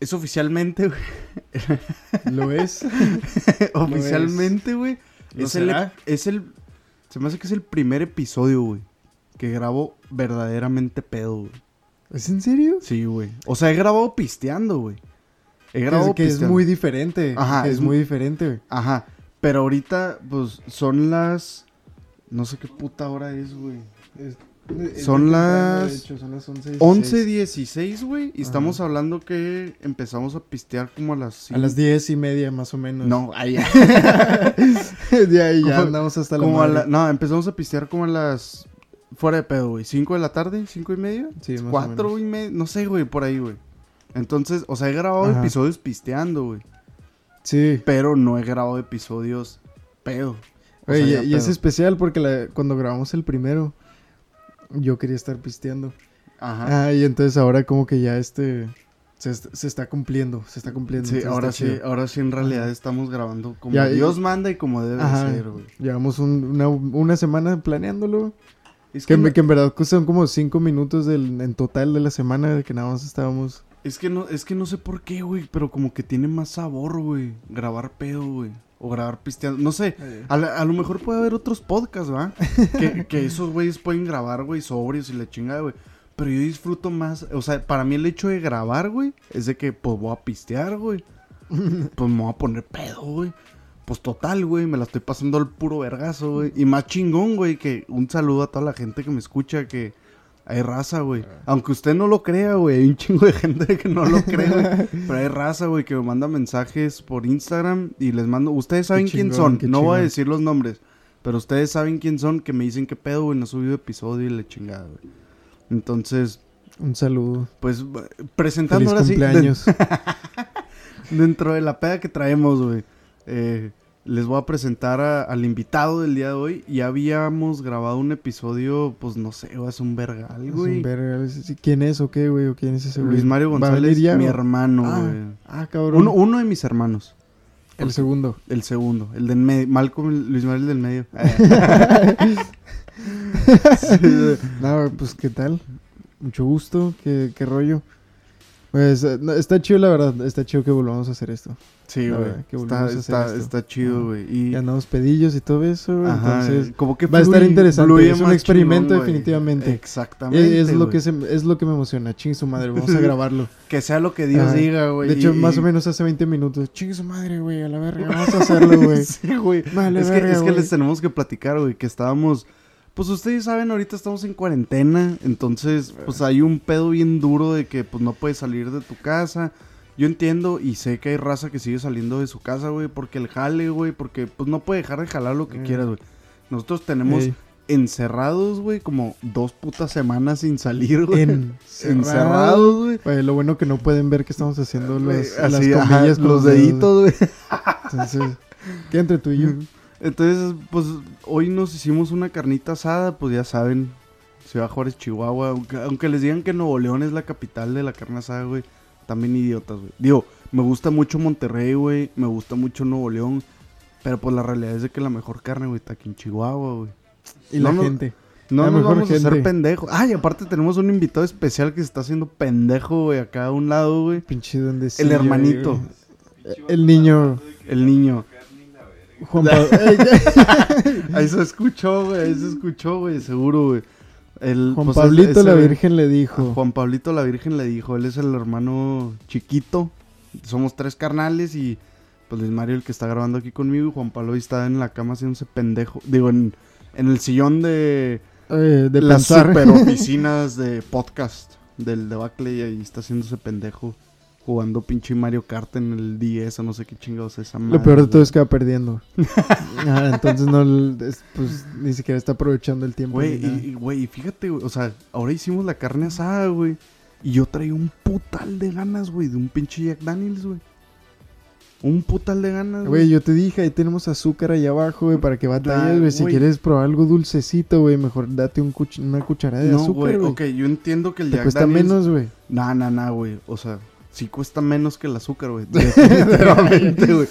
es oficialmente, güey. ¿Lo es? oficialmente, güey. ¿Lo Es, el, es el. Se me hace que es el primer episodio, güey. Que grabo verdaderamente pedo, güey. ¿Es en serio? Sí, güey. O sea, he grabado pisteando, güey. He grabado es, que es muy diferente. Ajá, es es mu- muy diferente, güey. Ajá. Pero ahorita, pues, son las. No sé qué puta hora es, güey. Son las son las 11. 11.16, güey. Y Ajá. estamos hablando que empezamos a pistear como a las. A las 10 y media, más o menos. No, ahí de ahí ya andamos hasta la como a madre. la- No, empezamos a pistear como a las. Fuera de pedo, güey. ¿5 de la tarde? ¿5 y media? Sí, más o ¿Cuatro menos. y media? No sé, güey, por ahí, güey. Entonces, o sea, he grabado Ajá. episodios pisteando, güey. Sí. Pero no he grabado episodios pedo. O Oye, sea, y, ya y es especial porque la- cuando grabamos el primero, yo quería estar pisteando. Ajá. Ah, y entonces ahora como que ya este... Se, se está cumpliendo, se está cumpliendo. Sí, ahora sí, chido. ahora sí en realidad estamos grabando como Ya, y- Dios manda y como debe Ajá. ser, güey. Llevamos un- una, una semana planeándolo. Es Que, que, me- no, que en verdad son como cinco minutos del, en total de la semana de que nada más estábamos... es que no, es que no sé por qué, güey, pero como que tiene más sabor, güey, grabar pedo, güey, o grabar pisteando, no sé, a, la- a lo mejor puede haber otros podcasts, ¿va? que, que esos güeyes pueden grabar, güey, sobrios y la chingada, güey. Pero yo disfruto más, o sea, para mí el hecho de grabar, güey, es de que, pues, voy a pistear, güey. Pues me voy a poner pedo, güey. Pues total, güey, me la estoy pasando al puro vergazo, güey. Y más chingón, güey, que un saludo a toda la gente que me escucha, que hay raza, güey. Aunque usted no lo crea, güey, hay un chingo de gente que no lo cree, güey. Pero hay raza, güey, que me manda mensajes por Instagram y les mando... Ustedes saben quién son, qué no voy a decir los nombres. Pero ustedes saben quién son, que me dicen que pedo, güey, no subido episodio y la chingada, güey. Entonces, Un saludo. pues, presentando Feliz ahora sí... de- cumpleaños. dentro de la peda que traemos, güey. eh, les voy a presentar a- al invitado del día de hoy. Ya habíamos grabado un episodio, pues no sé, hace un vergal, Es güey. un verga, sí, ¿Quién es o qué, güey? ¿O quién es ese güey? Luis Mario ¿Va a venir González, mi hermano, Ah, güey. ah, cabrón. Uno, uno de mis hermanos. El segundo. El segundo, el del medio. Malcolm, Luis Mario el del medio. No, pues, ¿qué tal? Mucho gusto. ¿Qué, qué rollo? Pues, eh, no, está chido, la verdad. Está chido que volvamos a hacer esto. Sí, güey. Está, chido, güey. Y, Y andamos pedillos y todo eso. güey, entonces, como que va a estar interesante, es un experimento chingón, definitivamente. Exactamente. es, es lo que se, es lo que me emociona. Ching su madre, vamos a grabarlo. Que sea lo que Dios diga, güey. de hecho, y- más o menos hace 20 minutos. Ching su madre, güey, a la verga. Vamos a hacerlo, güey. sí, güey. Vale, es que, es que les tenemos que platicar, güey, que estábamos... Pues ustedes saben, ahorita estamos en cuarentena, entonces pues hay un pedo bien duro de que pues no puedes salir de tu casa. Yo entiendo y sé que hay raza que sigue saliendo de su casa, güey, porque el jale, güey, porque pues no puede dejar de jalar lo que Eh. quieras, güey. Nosotros tenemos encerrados, güey, como dos putas semanas sin salir, güey. Encerrados, Encerrados, güey. Güey, lo bueno que no pueden ver que estamos haciendo las, las Así, comillas con los deditos, güey. Entonces, ¿qué entre tú y yo? Entonces, pues hoy nos hicimos una carnita asada, pues ya saben, Ciudad Juárez, Chihuahua. Aunque, aunque les digan que Nuevo León es la capital de la carne asada, güey, también idiotas, güey. Digo, me gusta mucho Monterrey, güey, me gusta mucho Nuevo León, pero pues la realidad es de que la mejor carne, güey, está aquí en Chihuahua, güey. Y No, la gente. No La nos mejor vamos a hacer gente. pendejos. Ay, aparte tenemos un invitado especial que se está haciendo pendejo, güey, acá a un lado, güey. Pinche donde El hermanito, El niño. el niño. Juan Pablo. Se escuchó, güey, se escuchó, güey, seguro, güey. El, Juan pues, Pablito ese- la Virgen le dijo. Juan Pablito la Virgen le dijo, él es el hermano chiquito. Somos tres carnales y pues Luis Mario el que está grabando aquí conmigo y Juan Pablo está en la cama haciéndose pendejo. Digo, en, en el sillón de, eh, de las pensar. super oficinas de podcast del debacle y ahí está haciéndose pendejo. Jugando pinche Mario Kart en el 10 o no sé qué chingados es esa Lo madre, peor de todo es que va perdiendo. Ah, entonces no, es- pues ni siquiera está aprovechando el tiempo. Güey, y, güey, y fíjate, güey, o sea, ahora hicimos la carne asada, güey. Y yo traía un putal de ganas, güey, de un pinche Jack Daniels, güey. Un putal de ganas, Güey, güey. yo te dije, ahí tenemos azúcar allá abajo, güey, para que batalles, güey. Si quieres probar algo dulcecito, güey, mejor date un cuch- una cucharada de No, azúcar, güey, güey. ok, yo entiendo que el Te Jack cuesta Daniels... menos, güey. Nah, nah, nah, güey. O sea, sí cuesta menos que el azúcar, güey. Definitivamente, güey.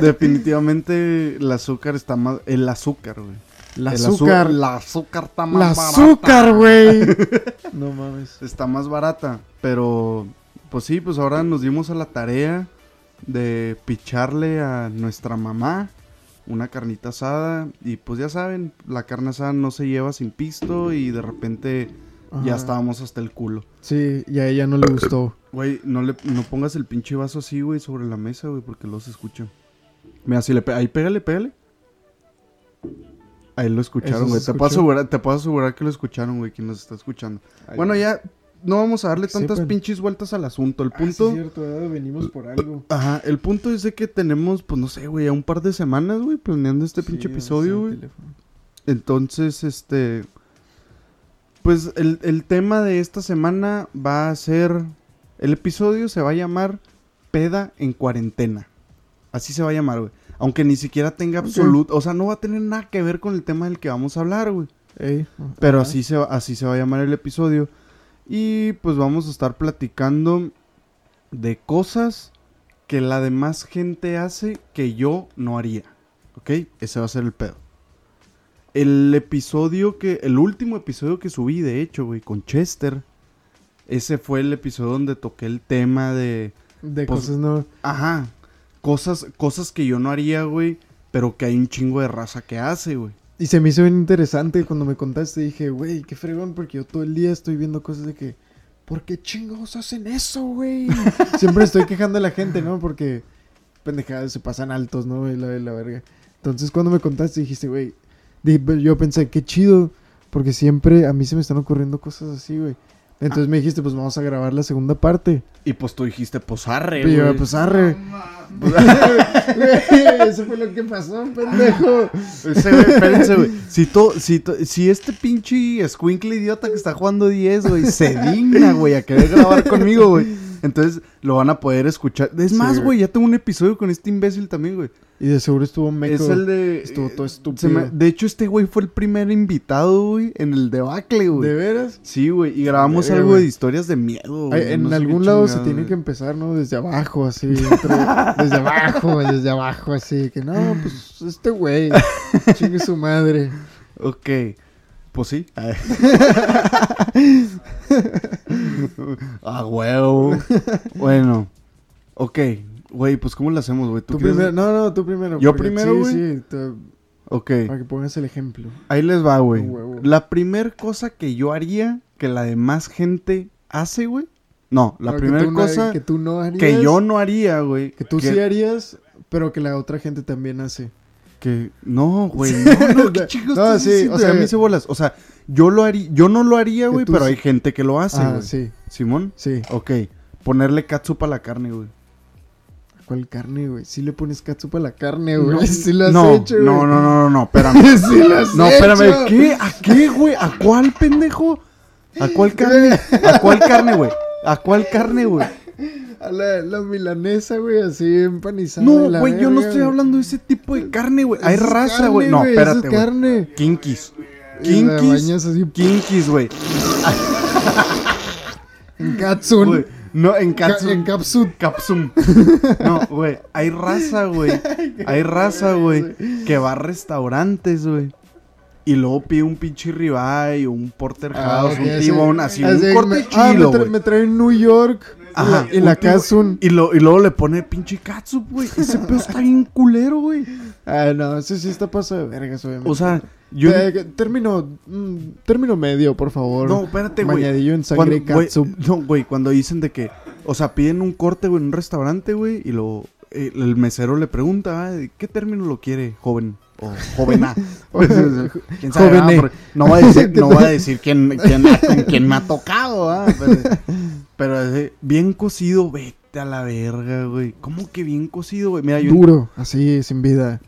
Definitivamente el azúcar está más... El azúcar, güey. El El azúcar. La azúcar está más La barata. azúcar, güey. no mames. Está más barata, pero pues sí, pues ahora nos dimos a la tarea de picharle a nuestra mamá una carnita asada. Y pues ya saben, la carne asada no se lleva sin pisto y de repente ya estábamos hasta el culo. Sí, y a ella no le gustó. Güey, no, le, no pongas el pinche vaso así, güey, sobre la mesa, güey, porque los escuchan. Mira, si le pe- ahí pégale, pégale. Ahí lo escucharon, ¿Eso güey. se Te puedo asegurar, te puedo asegurar que lo escucharon, güey, quien nos está escuchando. Bueno, ya no vamos a darle tantas pinches vueltas al asunto. El Ah, sí, punto. es cierto, venimos por algo. Ajá, el punto es de que tenemos, pues no sé, güey, ya un par de semanas, güey, planeando este pinche episodio, güey. Entonces, este. Pues el, el tema de esta semana va a ser. El episodio se va a llamar Peda en cuarentena. Así se va a llamar, güey. Aunque ni siquiera tenga absoluto. O sea, no va a tener nada que ver con el tema del que vamos a hablar, güey. Ey, Pero así se, así se va a llamar el episodio. Y pues vamos a estar platicando de cosas que la demás gente hace que yo no haría. ¿Ok? Ese va a ser el pedo. El episodio que. El último episodio que subí, de hecho, güey, con Chester. Ese fue el episodio donde toqué el tema de. De pues- cosas no. Ajá. Cosas, cosas que yo no haría, güey. Pero que hay un chingo de raza que hace, güey. Y se me hizo bien interesante cuando me contaste. Dije, güey, qué fregón, porque yo todo el día estoy viendo cosas de que. ¿Por qué chingos hacen eso, güey? Siempre estoy quejando a la gente, ¿no? Porque pendejadas se pasan altos, ¿no? Y la, la verga. Entonces, cuando me contaste, dijiste, güey. Yo pensé, qué chido. Porque siempre a mí se me están ocurriendo cosas así, güey. Entonces me dijiste, pues vamos a grabar la segunda parte. Y pues tú dijiste, pues arre, Y yo, güey. pues arre. Güey, Eso fue lo que pasó, pendejo. Ese, güey, espérense, güey. Si, to- si, to- si este pinche escuincle idiota que está jugando 10, güey, se digna, güey, a querer grabar conmigo, güey. Entonces lo van a poder escuchar. Es Sí, más, güey. ya tengo un episodio con este imbécil también, güey. Y de seguro estuvo meco. Es el de. Estuvo todo eh, estúpido. me- de hecho, este güey fue el primer invitado, güey, en el debacle, güey. ¿De veras? Sí, güey, y grabamos algo de historias de miedo, güey, en no algún lado se tiene que empezar, ¿no? Desde abajo, así. entre- desde abajo, desde abajo, así. Que no, pues este güey. Chingue su madre. Ok, pues sí. ah, huevo. bueno, ok, güey, pues ¿cómo lo hacemos, güey? Tú primero. No, no, tú primero. ¿Yo primero, sí, güey? Sí, tú- Ok, para que pongas el ejemplo. ahí les va, güey. La primer cosa que yo haría que la demás gente hace, güey. No, la que primera no- cosa que tú no harías. que yo no haría, güey. Que tú sí harías, pero que la otra gente también hace. Que no, güey. No, no, qué chicos. No, sí, o sea, a mí se bolas. O sea, yo lo haría, yo no lo haría, güey, pero hay gente que lo hace, ah, güey. sí, Simón. sí. Ok. Ponerle catsup a la carne, güey. ¿Cuál carne, güey? Sí le pones catsup a la carne, güey. No, sí lo has no, hecho, güey. no, no, no, no, no, espérame. sí lo has No, hecho. espérame, ¿qué? ¿A qué, güey? ¿A cuál, pendejo? ¿A cuál carne? ¿A cuál carne, güey? ¿A cuál carne, güey? A la, la milanesa, güey, así empanizada. No, güey, yo no estoy hablando de ese tipo de carne, güey. Hay raza, güey. No, espérate, güey. carne. Kinkis. Kinkis. Kinkis, güey. en katsun. No, en Ca- catsup. En. Capsum. No, güey. Hay raza, güey. Hay raza, güey. Que va a restaurantes, güey. Y luego pide un pinche ribeye un porterhouse, ok, un así- tibón, así, así un corte me- ah, me, chilo, tra- güey. me traen New York. Ajá. Y la, katsun. Y, lo, y luego le pone pinche catsup, güey. Ese pedo está bien culero, güey. Ah, no, eso sí está paso de vergas, obviamente. O sea, yo... Eh, término, mm, término medio, por favor. No, espérate, güey. Bañadillo en sangre Cuando, no, güey, cuando dicen de que, o sea, piden un corte, güey, en un restaurante, güey, y lo, eh, el mesero le pregunta, ah, ¿de ¿qué término lo quiere, joven? O jovená. ¿Quién sabe? Ah? Porque no va a decir, no va a decir quién, quién, quién me ha tocado, ah, pero, pero así, bien cocido, vete a la verga, güey. ¿Cómo que bien cocido, güey? Mira, yo, Duro, así, sin vida.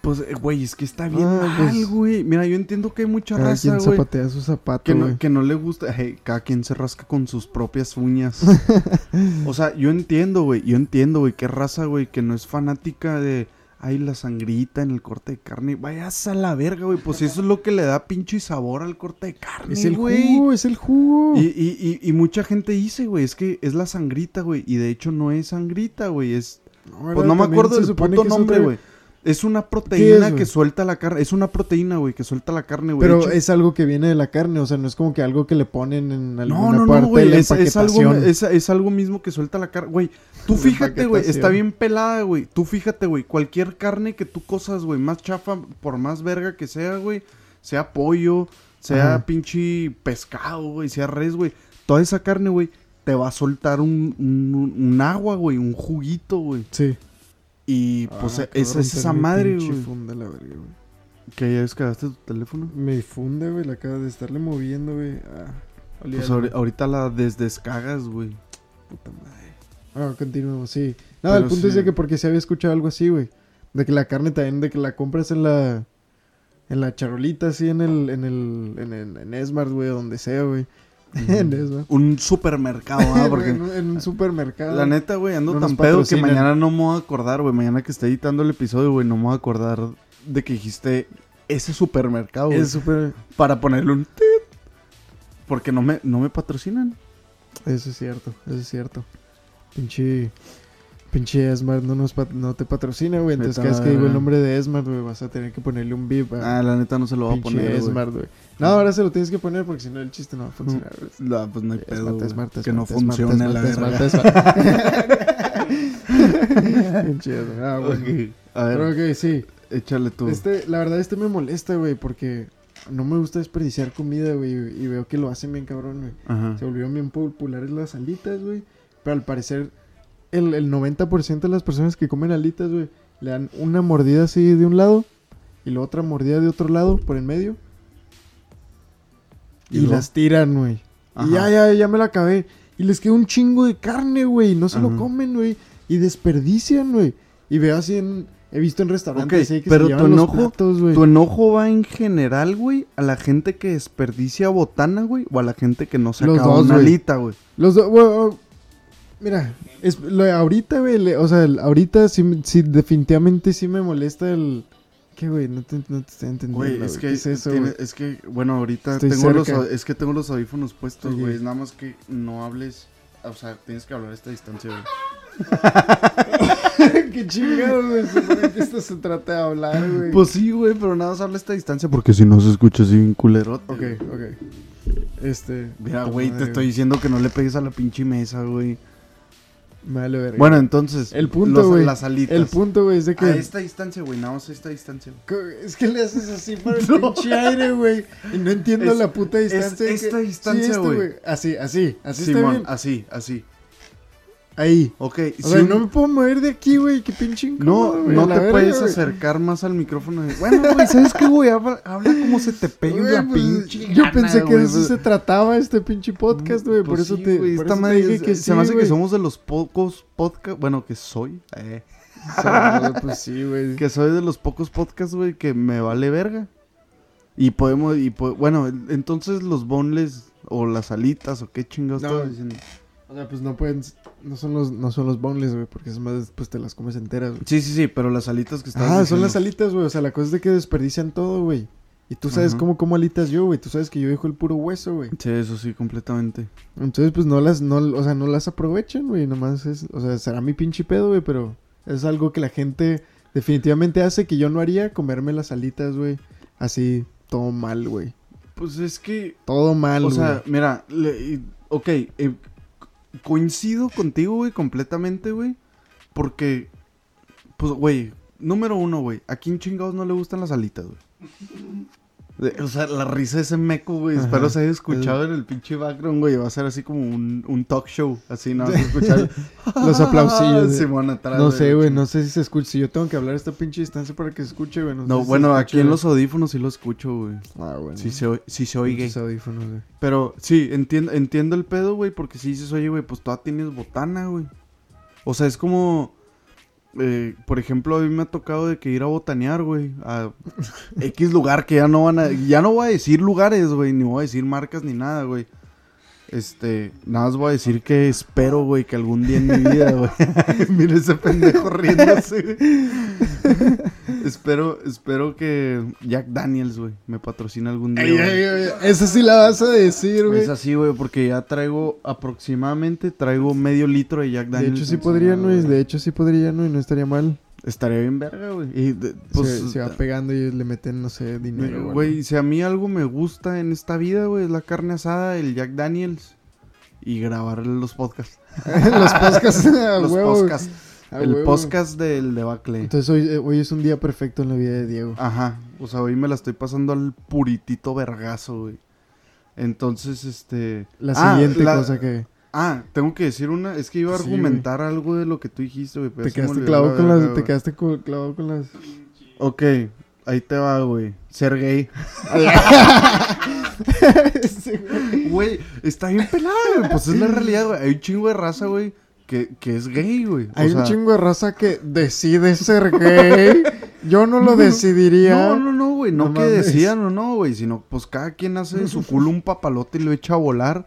pues, eh, güey, es que está bien Ah, mal, pues, güey. Mira, yo entiendo que hay mucha Cada raza, quien güey. zapatea su zapato, Que güey. no, que no le gusta, hey, cada quien se rasca con sus propias uñas. o sea, yo entiendo, güey, yo entiendo, güey, qué raza, güey, que no es fanática de, ay, la sangrita en el corte de carne. Vayas a la verga, güey, pues eso es lo que le da pinche sabor al corte de carne, Es el güey. jugo, es el jugo. Y, y, y, y mucha gente dice, güey, es que es la sangrita, güey, y de hecho no es sangrita, güey, es... No, Pues no me acuerdo del puto nombre, otra- güey. Es una proteína es, que suelta la carne. Es una proteína, güey, que suelta la carne, güey. Pero es algo que viene de la carne, o sea, no es como que algo que le ponen en alguna No, no, parte no, güey. Es, es algo, es, es algo mismo que suelta la carne. Güey, tú fíjate, güey. Está bien pelada, güey. Tú fíjate, güey. Cualquier carne que tú cosas, güey, más chafa, por más verga que sea, güey. Sea pollo, sea Ajá. pinche pescado, güey. Sea res, güey. Toda esa carne, güey, te va a soltar un, un, un agua, güey. Un juguito, güey. Sí. Y pues Ah, es, acabo de es esa madre, güey. funda, la verga, güey. Que ya descargaste tu teléfono. Me funde, güey, la acabo de estarle moviendo, güey. Ah, Pues ahorita la desdescagas, güey. puta madre. Ah, continuemos, sí. No, Pero el punto es sí. de que porque se había escuchado algo así, güey. De que la carne también, de que la compras en la... En la charolita, así, en el... En el... En, en, en Esmart, güey, donde sea, güey. en Esmart. Un supermercado, ¿ah? Porque en, un- en un supermercado. La neta, güey, ando No tan pedo que mañana no me voy a acordar, güey. Mañana que esté editando el episodio, güey, no me voy a acordar de que dijiste ese supermercado, güey. Es súper... Para ponerle un tit. Porque no me, no me patrocinan. Eso es cierto, eso es cierto. Pinche... Pinche Esmart no, nos no te patrocina, güey. Entonces cada vez que digo el nombre de Esmart, güey, vas a tener que ponerle un a Ah, la neta no se lo voy a pinche poner, güey. Esmart, güey. No, ahora se lo tienes que poner porque si no el chiste no va a funcionar, güey. No, pues no hay pedo, Esmart, güey. Que no funcione la verga. Chido, ah. Ok, A ver, Pero ok, sí. échale tú. Este, la verdad, este me molesta, güey, porque no me gusta desperdiciar comida, güey, y veo que lo hacen bien cabrón, güey. Se volvieron bien populares las alitas, güey. Pero al parecer, el, el 90% de las personas que comen alitas, güey, le dan una mordida así de un lado y la otra mordida de otro lado, por en medio. ¿Y las tiran, güey. Y ya, ya, ya me la acabé. Y les queda un chingo de carne, güey. No se Ajá. lo comen, güey. Y desperdician, güey. Y veo así en... He visto en restaurantes que pero se tu los enojo- platos, güey. ¿Tu enojo va en general, güey, a la gente que desperdicia botana, güey, o a la gente que no se Los acaba dos, una alita, güey? Los dos, mira, es, lo ahorita, güey, le- o sea, el- ahorita sí, sí, definitivamente sí me molesta el... ¿Qué, güey? No te, no te estoy entendiendo, Güey, es ¿Qué que, es eso, tiene- güey? es que, bueno, ahorita Estoy tengo los, cerca. au- es que tengo los audífonos puestos, güey. Nada más que no hables, o sea, tienes que hablar a esta distancia, güey. Qué chingado, güey. Supone que esto se trata de hablar, güey. Pues sí, güey, pero nada más habla a esta distancia porque si no se escucha así bien culerote. Ok, ok. Este... Mira, güey, te estoy diciendo que no le pegues a la pinche mesa, güey. Me vale verga. Bueno, entonces, El punto, güey. las alitas. el punto, güey, es de A que... esta distancia, güey, nada más a esta distancia. Es que le haces así para el No. pinche aire, güey. Y no entiendo Es- la puta es distancia. que- esta distancia, Sí, güey. Así, así. Así está Simón, bien. así, así. Ahí. Ok, O sea, no me puedo mover de aquí, güey. Qué pinche No, incómodo, güey, no la te verga, puedes güey. acercar más al micrófono. de- Bueno, güey, ¿sabes qué, güey? Habla, habla como se te pegue Güey, la pues, pinche Yo gana, pensé que de eso pues. se trataba este pinche podcast, güey. por Pues eso sí, te, por esta eso te madre dije que se sí, me hace que somos de los pocos podcasts, bueno, que soy, eh, pues sí, güey. que soy de los pocos podcasts, güey, que me vale verga. Y podemos, y po- bueno, entonces los bonles o las alitas o qué chingados No. estaba diciendo. O sea, pues no pueden... No son los, no son los boneless, güey. Porque es más después te las comes enteras, güey. Sí, sí, sí, pero las alitas que estabas Ah, son las alitas, güey. O sea, la cosa es de que desperdician todo, güey. Y tú sabes Ajá. cómo como alitas yo, güey. Tú sabes que yo dejo el puro hueso, güey. Sí, eso sí, completamente. Entonces, pues no las, no, o sea, no las aprovechan, güey. Nomás es, o sea, será mi pinche pedo, güey, pero es algo que la gente definitivamente hace que yo no haría, comerme las alitas, güey. Así, todo mal, güey. Pues es que Todo mal, O güey. sea, mira, le- ok, eh, coincido contigo, güey, completamente, güey. Porque, pues, güey, número uno, güey, ¿a quién chingados no le gustan las alitas, güey? O sea, la risa de ese meco, güey. Ajá. Espero se haya escuchado en el pinche background, güey. Va a ser así como un, un talk show. Así, ¿no? Vas a escuchar Los aplausillos. Simón atrás. no sé, güey, no sé si se escucha. Si yo tengo que hablar a esta pinche distancia para que se escuche, güey. No, sé si bueno, aquí en los audífonos sí lo escucho, güey. Ah, bueno. Sí se, oye- sí se oye. Pinches audífonos, güey. Pero sí, entiendo, entiendo el pedo, güey, porque si dices, oye, güey, pues todavía tienes botana, güey. O sea, es como, eh, por ejemplo, a mí me ha tocado de que ir a botanear, güey, a X lugar que ya no van a, ya no voy a decir lugares, güey, ni voy a decir marcas ni nada, güey. Este, nada más voy a decir que espero, güey, que algún día en mi vida, güey. Mira ese pendejo riéndose, güey. espero, espero que Jack Daniels, güey, me patrocine algún día. Ey, güey. ey, ey, Esa sí la vas a decir, güey. Es así, güey, porque ya traigo aproximadamente, traigo medio litro de Jack De Daniels. hecho sí podrían, güey. güey. De hecho sí podrían, güey. No estaría mal. Estaría bien verga, güey. Y, de- pues, se, se va pegando y le meten, no sé, dinero. Güey, si a mí algo me gusta en esta vida, güey, es la carne asada, el Jack Daniels y grabar los podcasts. los podcasts, a los huevo. podcasts. a el huevo. podcast del debacle. Entonces hoy, eh, hoy es un día perfecto en la vida de Diego. Ajá. O sea, hoy me la estoy pasando al puritito vergazo, güey. Entonces, este. La Ah, siguiente la- cosa que... Ah, tengo que decir una. Es que iba a Sí, argumentar algo de lo que tú dijiste, güey. Te quedaste clavado la con las... Te quedaste clavado con las... Ok, ahí te va, güey. Ser gay. Güey, está bien pelado, güey. Pues es la realidad, güey. Hay un chingo de raza, güey, que, que es gay, güey. O Hay sea, un chingo de raza que decide ser gay. Yo no lo decidiría. No, no, no, güey. No, No que mames. decían o no, güey. Sino, pues cada quien hace de su culo un papalote y lo echa a volar.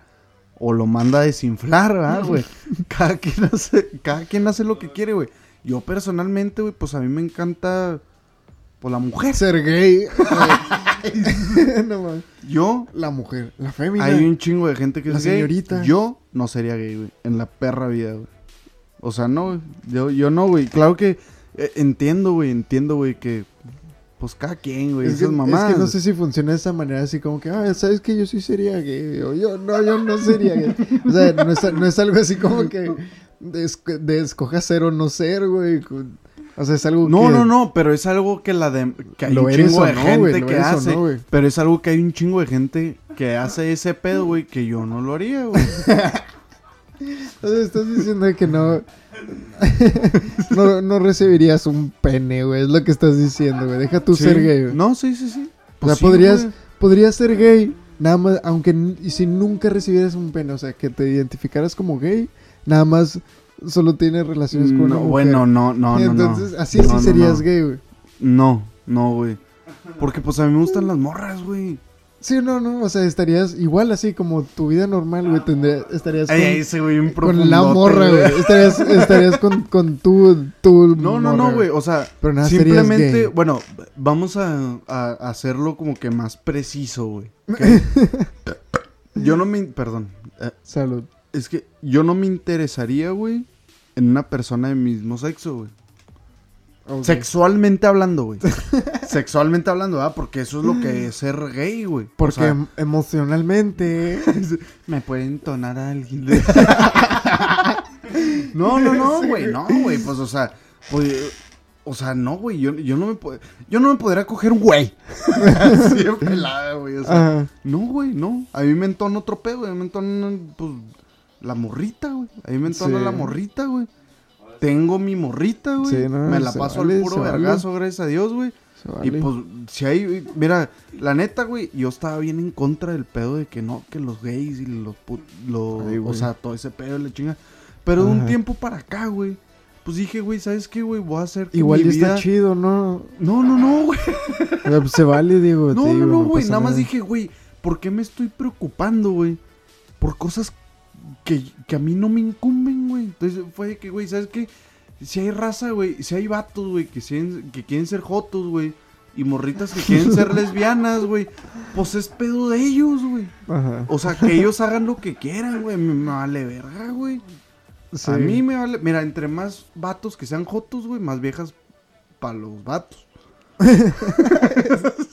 O lo manda a desinflar, ¿verdad, güey? Cada quien hace, cada quien hace lo que quiere, güey. Yo personalmente, güey, pues a mí me encanta, pues la mujer. Ser gay. no. Yo, La mujer, la fémina. hay un chingo de gente que La es gay. señorita. Yo no sería gay, güey. En la perra vida, güey. O sea, no, güey. Yo, yo no, güey. Claro que eh, entiendo, güey. Entiendo, güey, que... Pues cada quien, güey. Es que, Esas mamás. es que no sé si funciona de esa manera, así como que, ah, sabes que yo sí sería gay. O yo, no, yo no sería gay. O sea, no es, no es algo así como que de, esc- de escoja ser o no ser, güey. O sea, es algo No, que. no, no, pero es algo que la de que hay Lo un chingo de no, gente que hace, no, pero es algo que hay un chingo de gente que hace ese pedo, güey, que yo no lo haría, güey. Sea, estás diciendo que no, no. no recibirías un pene, güey. Es lo que estás diciendo, güey. Deja tú Sí. ser gay, güey. No, sí, sí, sí. O sea, Pues sí, podrías, güey. podrías ser gay, nada más, aunque y si nunca recibieras un pene, o sea, que te identificaras como gay, nada más solo tienes relaciones con una No, mujer. bueno, no, no, no, Entonces, no. así No, sí serías gay, güey. No, no, güey. Porque pues a mí me gustan las morras, güey. Sí, no, no, o sea, estarías igual así como tu vida normal, güey, tendría- estarías con, güey con la morra, güey. Estarías, estarías con, con tu, tu No, no, no, güey. O sea, Pero nada, serías simplemente, bueno, vamos a, a hacerlo como que más preciso, güey. yo no me, perdón, eh, Salud. es que yo no me interesaría, güey, en una persona de mismo sexo, güey. Sexualmente hablando, güey. Sexualmente hablando, ¿verdad? Porque eso es lo que es ser gay, güey. O Porque sea, em- emocionalmente... me puede entonar a alguien. no, no, no, güey. No, güey. Pues, o sea, pues, o sea, no, güey. Yo, yo no me puedo, yo no me podría coger un güey. Así de pelada, güey. O sea, Ajá. no, güey, no. A mí me entona otro pedo, güey. A mí me entona, pues, la morrita, güey. A mí me entona Sí. la morrita, güey. Tengo mi morrita, güey. Sí, no, me la paso vale, al puro se vale. vergazo, gracias a Dios, güey. Se Y vale. pues, si hay, mira, la neta, güey, yo estaba bien en contra del pedo de que no, que los gays y los, pu- lo- Ay, o sea, todo ese pedo de la chinga. Pero de un tiempo para acá, güey, pues dije, güey, ¿sabes qué, güey? Voy a hacer Igual mi ya está chido, ¿no? No, no, no, güey. Pues, se vale, digo. No, no, no, güey. pasa Nada más dije, güey, ¿por qué me estoy preocupando, güey? Por cosas que, que a mí no me incumben, güey. Entonces fue de que, güey, ¿sabes qué? Si hay raza, güey, si hay vatos, güey, que, quieren- que quieren ser jotos, güey, y morritas que quieren ser lesbianas, güey, pues es pedo de ellos, güey. Ajá. O sea, que ellos hagan lo que quieran, güey. Me, me vale verga, güey. Sí. A mí me vale. Mira, entre más vatos que sean jotos, güey, más viejas para los vatos.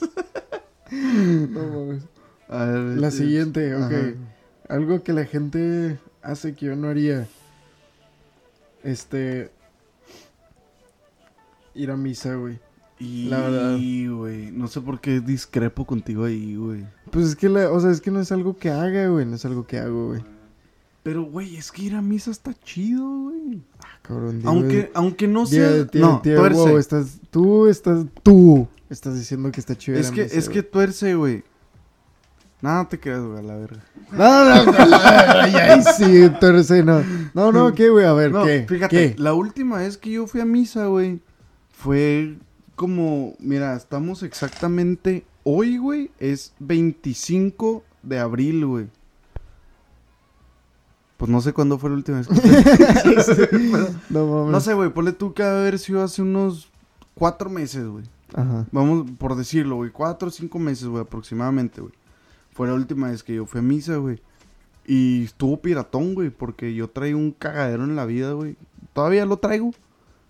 No mames. A ver, La este, siguiente, ok. ajá. Algo que la gente hace que yo no haría. Este. Ir a misa, güey. Y, La verdad. güey, no sé por qué discrepo contigo ahí, güey. Pues es que, la, o sea, es que no es algo que haga, güey. No es algo que hago, güey. Pero, güey, es que ir a misa está chido, güey. Cabrón, digo, Aunque, aunque no sea... Tío, tío, no, tío, tuerce. wow, estás, tú estás, tú estás diciendo que está chido. ir es a que, misa, es que tuerce, güey. Nada te creas, güey, a la verga. No, no, no, no, ay, ay, sí, tuerce, no. No, no, ¿qué, güey? A ver, No, ¿qué? fíjate, ¿Qué? la última vez que yo fui a misa, güey, fue como, mira, estamos exactamente, hoy, güey, es 25 de abril, güey. Pues no sé cuándo fue la última vez que. Pero- No mames. No sé, güey, ponle tú que haber sido hace unos cuatro meses, güey. Ajá. Vamos, por decirlo, güey, cuatro o cinco meses, güey, aproximadamente, güey. Fue la última vez que yo fui a misa, güey. Y estuvo piratón, güey, porque yo traigo un cagadero en la vida, güey. Todavía lo traigo.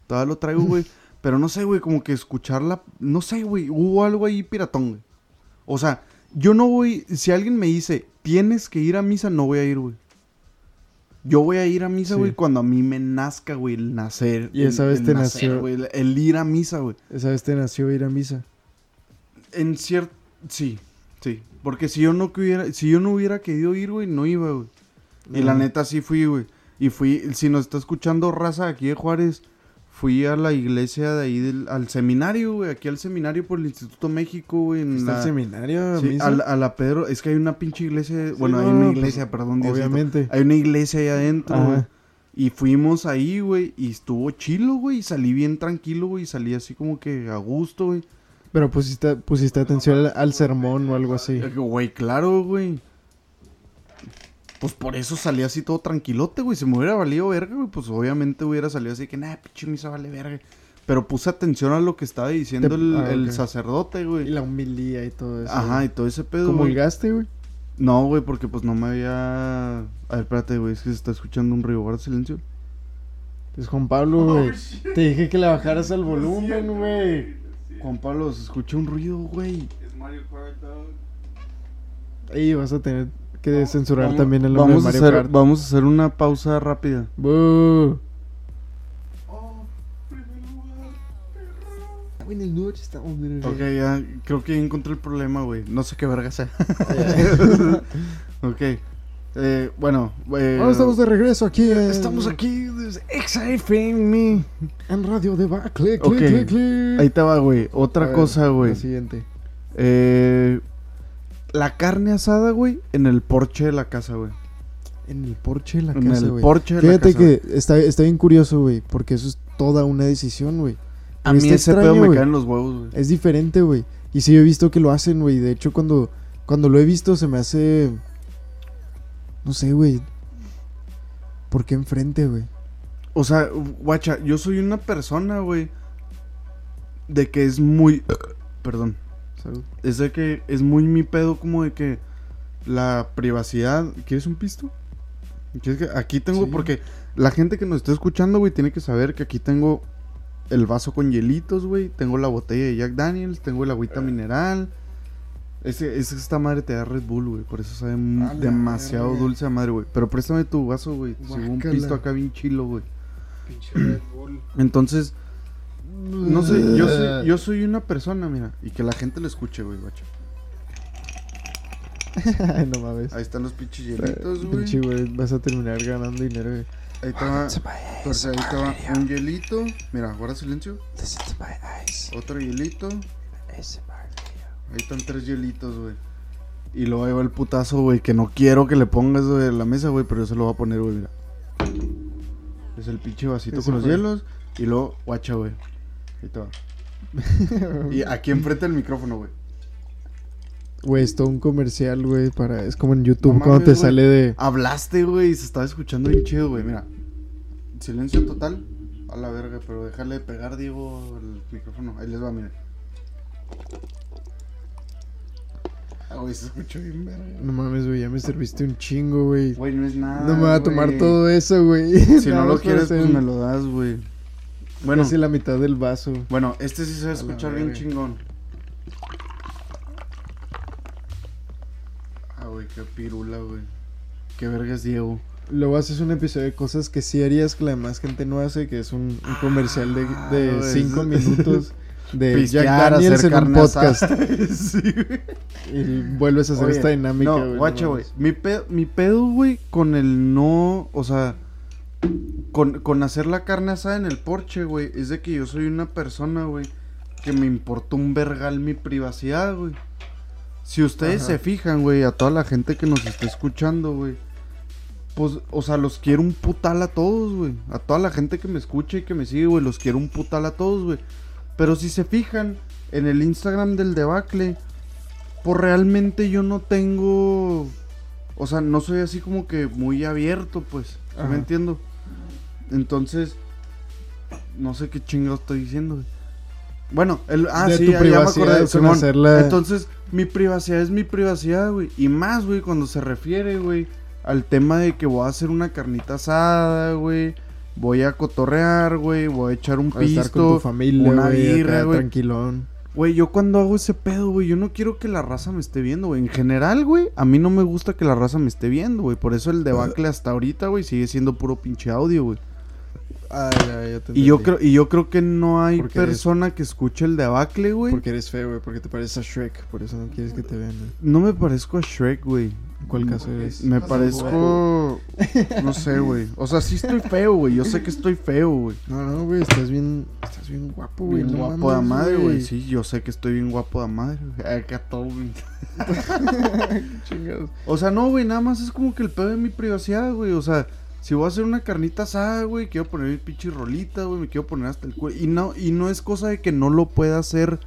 Todavía lo traigo, güey. Pero no sé, güey, como que escucharla, no sé, güey, hubo algo ahí piratón, güey. O sea, yo no voy, si alguien me dice, tienes que ir a misa, no voy a ir, güey. Yo voy a ir a misa, Sí. güey, cuando a mí me nazca, güey, el nacer. Y esa el- vez el te nacer, nació- güey, el, el ir a misa, güey. Esa vez te nació ir a misa. En cierto, sí, sí. Porque si yo no hubiera, si yo no hubiera querido ir, güey, no iba, güey. Y la neta sí fui, güey. Y fui, si nos está escuchando raza aquí de Juárez, fui a la iglesia de ahí, del- al seminario, güey. Aquí al seminario por el Instituto México, güey. en ¿Está la- el seminario? sí, a, la, a la Pedro, es que hay una pinche iglesia, bueno, hay una pues, iglesia, perdón, Diosito. Obviamente. Hay una iglesia ahí adentro, Ajá. güey. Y fuimos ahí, güey, y estuvo chilo, güey, y salí bien tranquilo, güey, y salí así como que a gusto, güey. Pero pusiste, pusiste atención al, al sermón o algo así. Eh, Güey, claro, güey. Pues por eso salí así todo tranquilote, güey. Si me hubiera valido verga, güey, pues obviamente hubiera salido así que, nah, pinche misa vale verga. Pero puse atención a lo que estaba diciendo Te- el, ah, el ok. sacerdote, Y güey. la humilía y todo eso. Ajá, y todo ese pedo, güey. ¿Comulgaste, güey? No, güey, porque pues no me había... A ver, espérate, güey, es que se está escuchando un ruido. Guarda silencio. Es Juan Pablo, güey. Te dije que le bajaras al volumen, güey. Juan Pablo, se escucha un ruido, güey. Ahí vas a tener que censurar Vamos- también el nombre vamos de a Mario hacer, Kart. Vamos a hacer una pausa rápida. Bu. Buenas noches, estamos Ok, ya creo que ya encontré el problema, güey. No sé qué verga sea. ok. Eh, bueno, eh, Ahora estamos de regreso aquí. en- estamos aquí desde XFM. en Radio de Bacle. Ok, Ahí va, güey. Otra ver, cosa, güey. La siguiente. Eh, la carne asada, güey, en el porche de la casa, güey. En el porche de la En casa, el güey. porche de Fíjate la casa. que está, está bien curioso, güey, porque eso es toda una decisión, güey. A mí ese extraño, pedo me caen los huevos, güey. Es diferente, güey. Y sí, yo he visto que lo hacen, güey. De hecho, cuando, cuando lo he visto se me hace... No sé, güey. ¿Por qué enfrente, güey? O sea, guacha, yo soy una persona, güey, de que es muy... Perdón. Salud. Es de que es muy mi pedo como de que la privacidad... ¿Quieres un pisto? ¿Quieres que- Aquí tengo, Sí. porque la gente que nos está escuchando, güey, tiene que saber que aquí tengo el vaso con hielitos, güey. Tengo la botella de Jack Daniels, tengo el agüita mineral. Ese, ese- esta madre te da Red Bull, güey. Por eso sabe A demasiado verga. dulce a madre, güey. Pero préstame tu vaso, güey. Si un pisto acá bien chilo, güey. Entonces, no sé, yo soy, yo soy una persona, mira. Y que la gente lo escuche, güey, guacha. Ay, no mames. Ahí están los pinches hielitos, güey. Pinche, güey. Vas a terminar ganando dinero, güey. Ahí pues ahí va un hielito. Mira, guarda silencio. Otro hielito. Ahí están tres hielitos, güey. Y luego ahí va el putazo, güey, que no quiero que le pongas güey, la mesa, güey, pero yo se lo voy a poner, güey, mira. Es el pinche vasito con los fue. hielos. Y luego, guacha, güey. Ahí te va. Y aquí enfrente del micrófono, güey. Güey, es todo un comercial, güey, para... Es como en YouTube No cuando te güey. sale de... Hablaste, güey, y se estaba escuchando bien chido, güey. Mira, silencio total. A la verga, pero déjale de pegar, Diego, el micrófono. Ahí les va, miren. Ah, güey, se escuchó bien, verga. No mames, güey, ya me serviste un chingo, güey. Güey, no es nada. No me voy a tomar todo eso, güey. Si no lo quieres, pues me lo das, güey. Bueno, Casi la mitad del vaso. bueno, este sí se va a escuchar bien chingón. Ah, güey, qué pirula, güey. Qué vergas, Diego. Luego haces un episodio de cosas que sí harías que la demás gente no hace, que es un, un comercial de, Ah, de güey, cinco es- minutos de Pistear, Jack Daniels en un podcast. sí. Y vuelves a hacer Oye, esta dinámica, No, güey. guacha, güey. Mi pedo, mi pedo, güey, con el no. O sea, con, con hacer la carne asada en el porche, güey, es de que yo soy una persona, güey, que me importa un vergal mi privacidad, güey. Si ustedes Ajá. se fijan, güey, a toda la gente que nos está escuchando, güey. Pues, o sea, los quiero un putal a todos, güey. A toda la gente que me escucha y que me sigue, güey, los quiero un putal a todos, güey. Pero si se fijan en el Instagram del debacle, pues realmente yo no tengo. O sea, no soy así como que muy abierto, pues. ¿sí Ajá. me entiendo? Entonces, no sé qué chingados estoy diciendo, güey. Bueno, el, ah, De sí, ya, ya me acordé, Simón. Entonces, mi privacidad es mi privacidad, güey. Y más, güey, cuando se refiere, güey, al tema de que voy a hacer una carnita asada, güey. Voy a cotorrear, güey, voy a echar un A estar con pisto, tu familia, una güey, birra, güey. tranquilón. Güey, yo cuando hago ese pedo, güey, yo no quiero que la raza me esté viendo, güey. En general, güey, a mí no me gusta que la raza me esté viendo, güey. Por eso el debacle hasta ahorita, güey, sigue siendo puro pinche audio, güey. Ah, ya, ya te Y yo creo, y yo creo que no hay Porque eres- persona que escuche el debacle, güey. Porque eres feo, güey, porque te pareces a Shrek, por eso no quieres que te vean. güey. No me parezco a Shrek, güey. ¿En cuál caso eres? Me parezco. No sé, güey. O sea, sí estoy feo, güey. Yo sé que estoy feo, güey. No, no, güey, estás bien, estás bien guapo, güey. Bien no guapo de madre, güey. Sí, yo sé que estoy bien guapo de madre. güey. Acá todo, güey. Chingados. O sea, no, güey, nada más es como que el pedo de mi privacidad, güey. O sea, si voy a hacer una carnita asada, güey, quiero poner mi pinche rolita, güey, me quiero poner hasta el cuello. Y no, y no es cosa de que no lo pueda hacer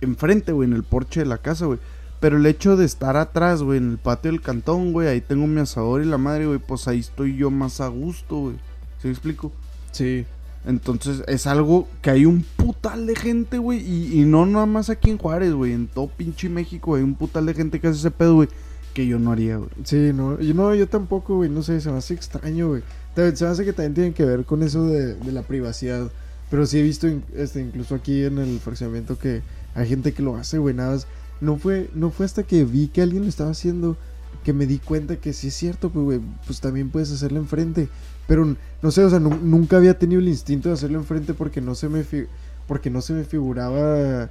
enfrente, güey, en el porche de la casa, güey. Pero el hecho de estar atrás, güey, en el patio del cantón, güey, ahí tengo mi asador y la madre, güey, pues ahí estoy yo más a gusto, güey. ¿Sí me explico? Sí. Entonces es algo que hay un putal de gente, güey. Y, y no nada más aquí en Juárez, güey. En todo pinche México hay un putal de gente que hace ese pedo, güey. Que yo no haría, güey. Sí, no, yo no, yo tampoco, güey, no sé, se me hace extraño, güey. Se me hace que también tiene que ver con eso de, de la privacidad. Pero sí he visto, este, incluso aquí en el fraccionamiento, que hay gente que lo hace, güey, nada más. No fue, no fue hasta que vi que alguien lo estaba haciendo que me di cuenta que sí es cierto, pues, güey, pues también puedes hacerlo enfrente. Pero, no sé, o sea, nu- nunca había tenido el instinto de hacerlo enfrente porque no se me, porque no se me figuraba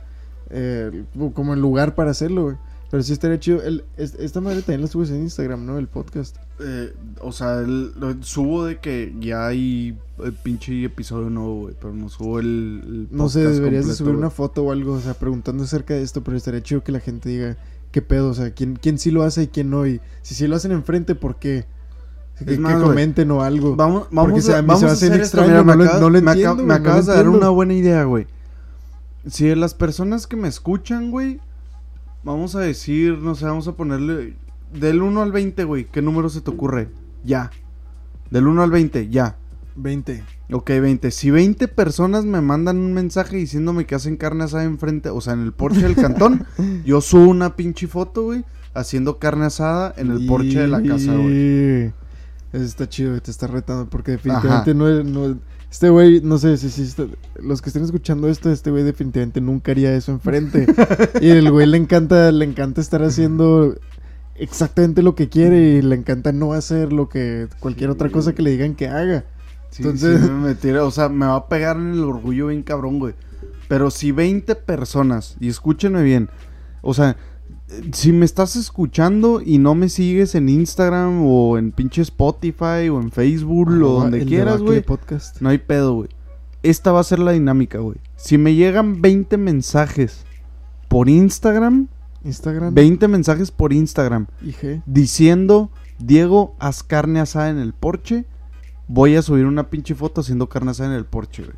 eh, como el lugar para hacerlo, güey. Pero sí estaría chido. El, es- esta madre también la subes en Instagram, ¿no? El podcast. Eh, o sea, el- subo de que ya hay eh, pinche episodio nuevo, güey. Pero no subo el. el No sé, podcast deberías de subir una foto o algo, o sea, preguntando acerca de esto, pero estaría chido que la gente diga qué pedo, o sea, quién, quién sí lo hace y quién no. Y si sí lo hacen enfrente, ¿por qué? Que, comenten o algo. Vamos, vamos, a, a mí vamos a hace hacer extraño. Mira, no me lo- acabas- no lo me entiendo, me no acabas de dar una buena idea, güey. Si las personas que me escuchan, güey, vamos a decir, no sé, vamos a ponerle del 1 al 20, güey, ¿qué número se te ocurre? Ya. Del 1 al 20, ya. 20. Ok, 20. Si 20 personas me mandan un mensaje diciéndome que hacen carne asada enfrente, o sea, en el porche del cantón, yo subo una pinche foto, güey, haciendo carne asada en el porche de la casa, güey. Eso está chido, te está retando, porque definitivamente no, es- no- Este güey, no sé si, si está- los que estén escuchando esto, este güey definitivamente nunca haría eso enfrente. y el güey le encanta, le encanta estar haciendo exactamente lo que quiere y le encanta no hacer lo que cualquier Sí, otra cosa que le digan que haga. Sí, Entonces- sí, me o sea, me va a pegar en el orgullo bien cabrón, güey. Pero si 20 personas, y escúchenme bien, o sea, si me estás escuchando y no me sigues en Instagram o en pinche Spotify o en Facebook o donde quieras, güey, podcast. no hay pedo, güey. Esta va a ser la dinámica, güey. Si me llegan 20 mensajes por Instagram, Instagram. 20 mensajes por Instagram IG. diciendo, Diego, haz carne asada en el porche, voy a subir una pinche foto haciendo carne asada en el porche, güey.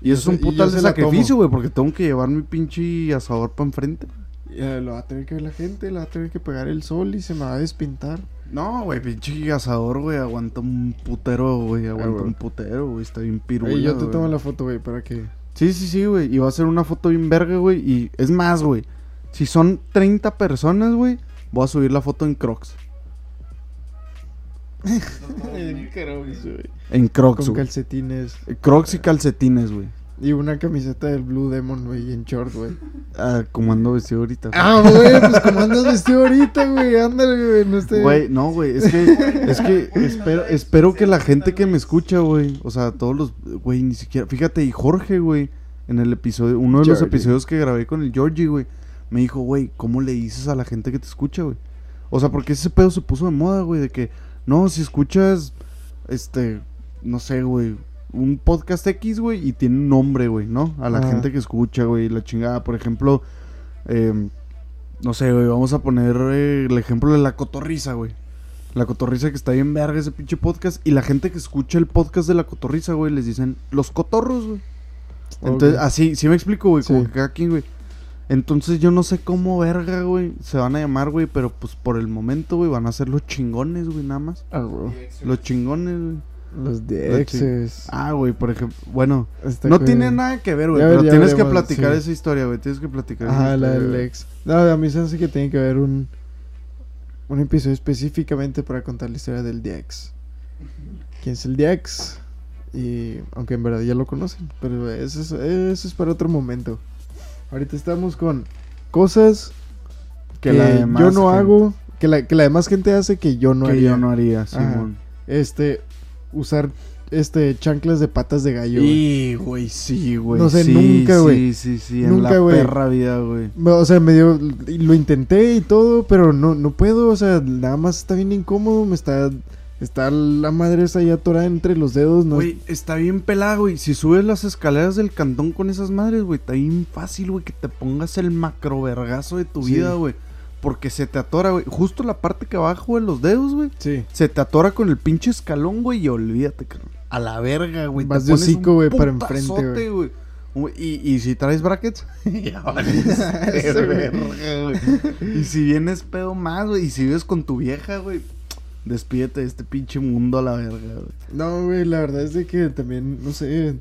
Y eso es un putal de sacrificio, güey, porque tengo que llevar mi pinche asador para enfrente. Ya, lo va a tener que ver la gente, lo va a tener que pegar el sol y se me va a despintar. No, güey, pinche asador, güey, aguanta un putero, güey, aguanta güey. un putero, güey, está bien pirula, Ey, yo te güey. tomo la foto, güey, para que... Sí, sí, sí, güey, y va a ser una foto bien verga, güey, y es más, güey, si son 30 personas, güey, voy a subir la foto en Crocs. En Crocs, Con güey. calcetines. Crocs y calcetines, güey. Y una camiseta del Blue Demon, güey, en short, güey. Ah, como ando vestido ahorita. güey. Ah, güey, pues como andas vestido ahorita, güey. Ándale, güey. No esté. Güey, no, güey, es que, es que espero, espero que la gente que me escucha, güey, o sea, todos los, güey, ni siquiera, fíjate, y Jorge, güey, en el episodio, uno de los episodios que grabé con el Georgie, güey, me dijo, güey, ¿cómo le dices a la gente que te escucha, güey? O sea, porque ese pedo se puso de moda, güey, de que, no, si escuchas, este, no sé, güey, un podcast X, güey, y tiene un nombre, güey, ¿no? A la Ajá. gente que escucha, güey, la chingada, por ejemplo, eh, no sé, güey, vamos a poner eh, el ejemplo de la cotorriza, güey. La cotorriza que está bien verga ese pinche podcast. Y la gente que escucha el podcast de la cotorriza, güey, les dicen los cotorros, güey. Entonces, así, sí me explico, güey, como que cada quien, güey. Entonces yo no sé cómo verga, güey, se van a llamar, güey, pero pues por el momento, güey, van a ser los chingones, güey, nada más. Ah. Los chingones, güey. Los de exes. Ah, güey, por ejemplo, bueno, Está no tiene nada que ver, güey, pero ya tienes que platicar sí. esa historia, güey, tienes que platicar esa Ajá, la historia, del güey. ex. No, a mí se hace que tiene que haber un. Un episodio específicamente para contar la historia del Diex. ¿Quién es el Diex? Y aunque en verdad ya lo conocen, pero eso es, eso es para otro momento. Ahorita estamos con cosas que, Que la demás yo no gente- hago, que la, que la demás gente hace que yo no que haría. yo no haría, Simón. Este, usar este chanclas de patas de gallo. Y, güey, sí, güey. No sé, sí, nunca, Sí, güey. sí, sí, en Nunca, la perra vida, güey. O sea, me dio, lo intenté y todo, pero no, no puedo, o sea, nada más está bien incómodo, me está, está la madre esa ahí atorada entre los dedos, no Güey, está bien pelada, güey. Si subes las escaleras del cantón con esas madres, güey, está bien fácil, güey, que te pongas el macro vergazo de tu Sí. vida, güey. Porque se te atora, güey. Justo la parte que abajo de los dedos, güey. Sí. Se te atora con el pinche escalón, güey, y olvídate, carnal. A la verga, güey. Vas de hocico, güey, para enfrente, güey. Güey, Y, y si traes brackets, ya verga, güey. Y si vienes pedo más, güey, y si vives con tu vieja, güey, despídete de este pinche mundo a la verga, güey. No, güey, la verdad es de que también, no sé,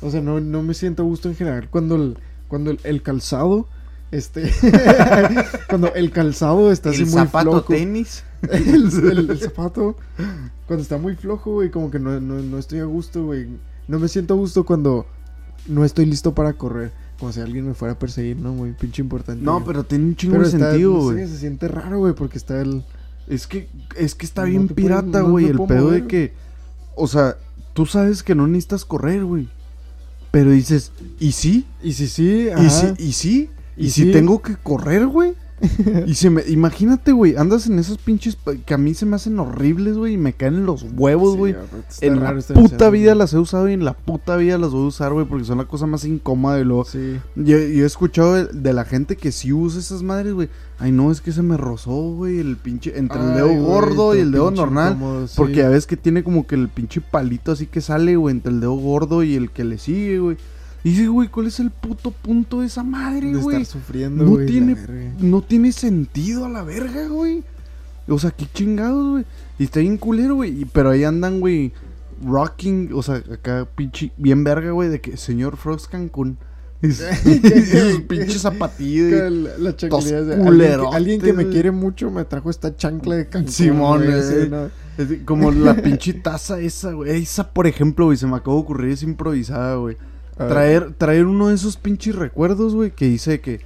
o sea, no, no me siento a gusto en general cuando el, cuando el, el calzado, este, cuando el calzado está así muy zapato flojo. tenis. el, el- el zapato, cuando está muy flojo, güey, como que no, no, no estoy a gusto, güey. No me siento a gusto cuando no estoy listo para correr. Como si alguien me fuera a perseguir, ¿no? Muy pinche importante. No, güey. pero tiene un chingo de sentido, no güey. sé, se siente raro, güey, porque está el... Es que, es que está No bien pirata, no güey. me el pedo de que. O sea, tú sabes que no necesitas correr, güey. Pero dices, ¿y sí? Y si sí, ¿Y ajá. sí? ¿Y sí? ¿Y, si tengo que correr, güey? y se me, imagínate, güey, andas en esos pinches que a mí se me hacen horribles, güey, y me caen en los huevos, güey. en raro la puta vida güey. las he usado y en la puta vida las voy a usar, güey, porque son la cosa más incómoda y luego... Sí. Yo, yo he escuchado de, de la gente que sí usa esas madres, güey. Ay, no, es que se me rozó, güey, el pinche... Entre el dedo güey, gordo y el dedo normal. incómodo, sí. Porque ya ves que tiene como que el pinche palito así que sale, güey, entre el dedo gordo y el que le sigue, güey. Y dice, güey, ¿cuál es el puto punto de esa madre, de güey? estar sufriendo, No güey, la tiene, verga. no tiene sentido a la verga, güey. O sea, qué chingados, güey. Y está bien culero, güey. y- Pero ahí andan, güey, rocking, o sea, acá pinche, bien verga, güey, de que señor Frost Cancún. Y sus- y sus pinches zapatillas. La, la de- alguien, que, culerotes, alguien que me güey. quiere mucho me trajo esta chancla de Cancún. Simón, güey, así, ¿no? Es de- Como la pinche taza esa, güey. Esa, por ejemplo, güey, se me acabó de ocurrir, es improvisada, güey. A ver. Traer, traer uno de esos pinches recuerdos, güey, que dice que,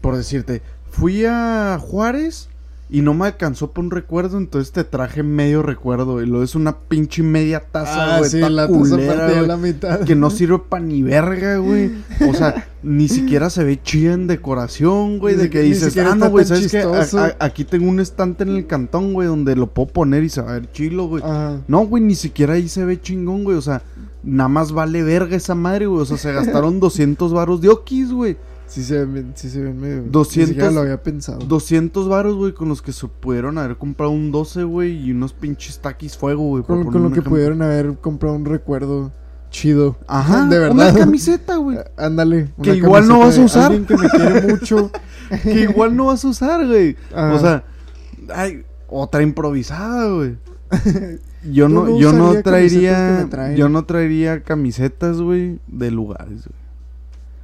por decirte, fui a Juárez y no me alcanzó por un recuerdo, entonces te traje medio recuerdo, y lo es una pinche media taza, Ah, güey, sí, la culera, la mitad. que no sirve pa' ni verga, güey. O sea, ni siquiera se ve chida en decoración, güey, de que ni dices, ah, no, güey, ¿sabes qué? A- chistoso". a- aquí tengo un estante en el cantón, güey, donde lo puedo poner y se va a ver chilo, güey. No, güey, ni siquiera ahí se ve chingón, güey. O sea, nada más vale verga esa madre, güey. O sea, se gastaron 200 varos de okis, güey. Sí se ven, sí se ven medio. 200 Ni siquiera lo había pensado. 200 varos, güey, con los que se pudieron haber comprado un 12, güey, y unos pinches taquis fuego, güey. con, con lo que ejemplo. pudieron haber comprado un recuerdo chido. Ajá, de Una verdad. camiseta, güey. Ándale. Que una igual no vas a usar. Alguien que me quiere mucho. que igual no vas a usar, güey. O sea, ay, otra improvisada, güey. Yo no, no yo no que traería, yo no traería camisetas, güey, de lugares, güey.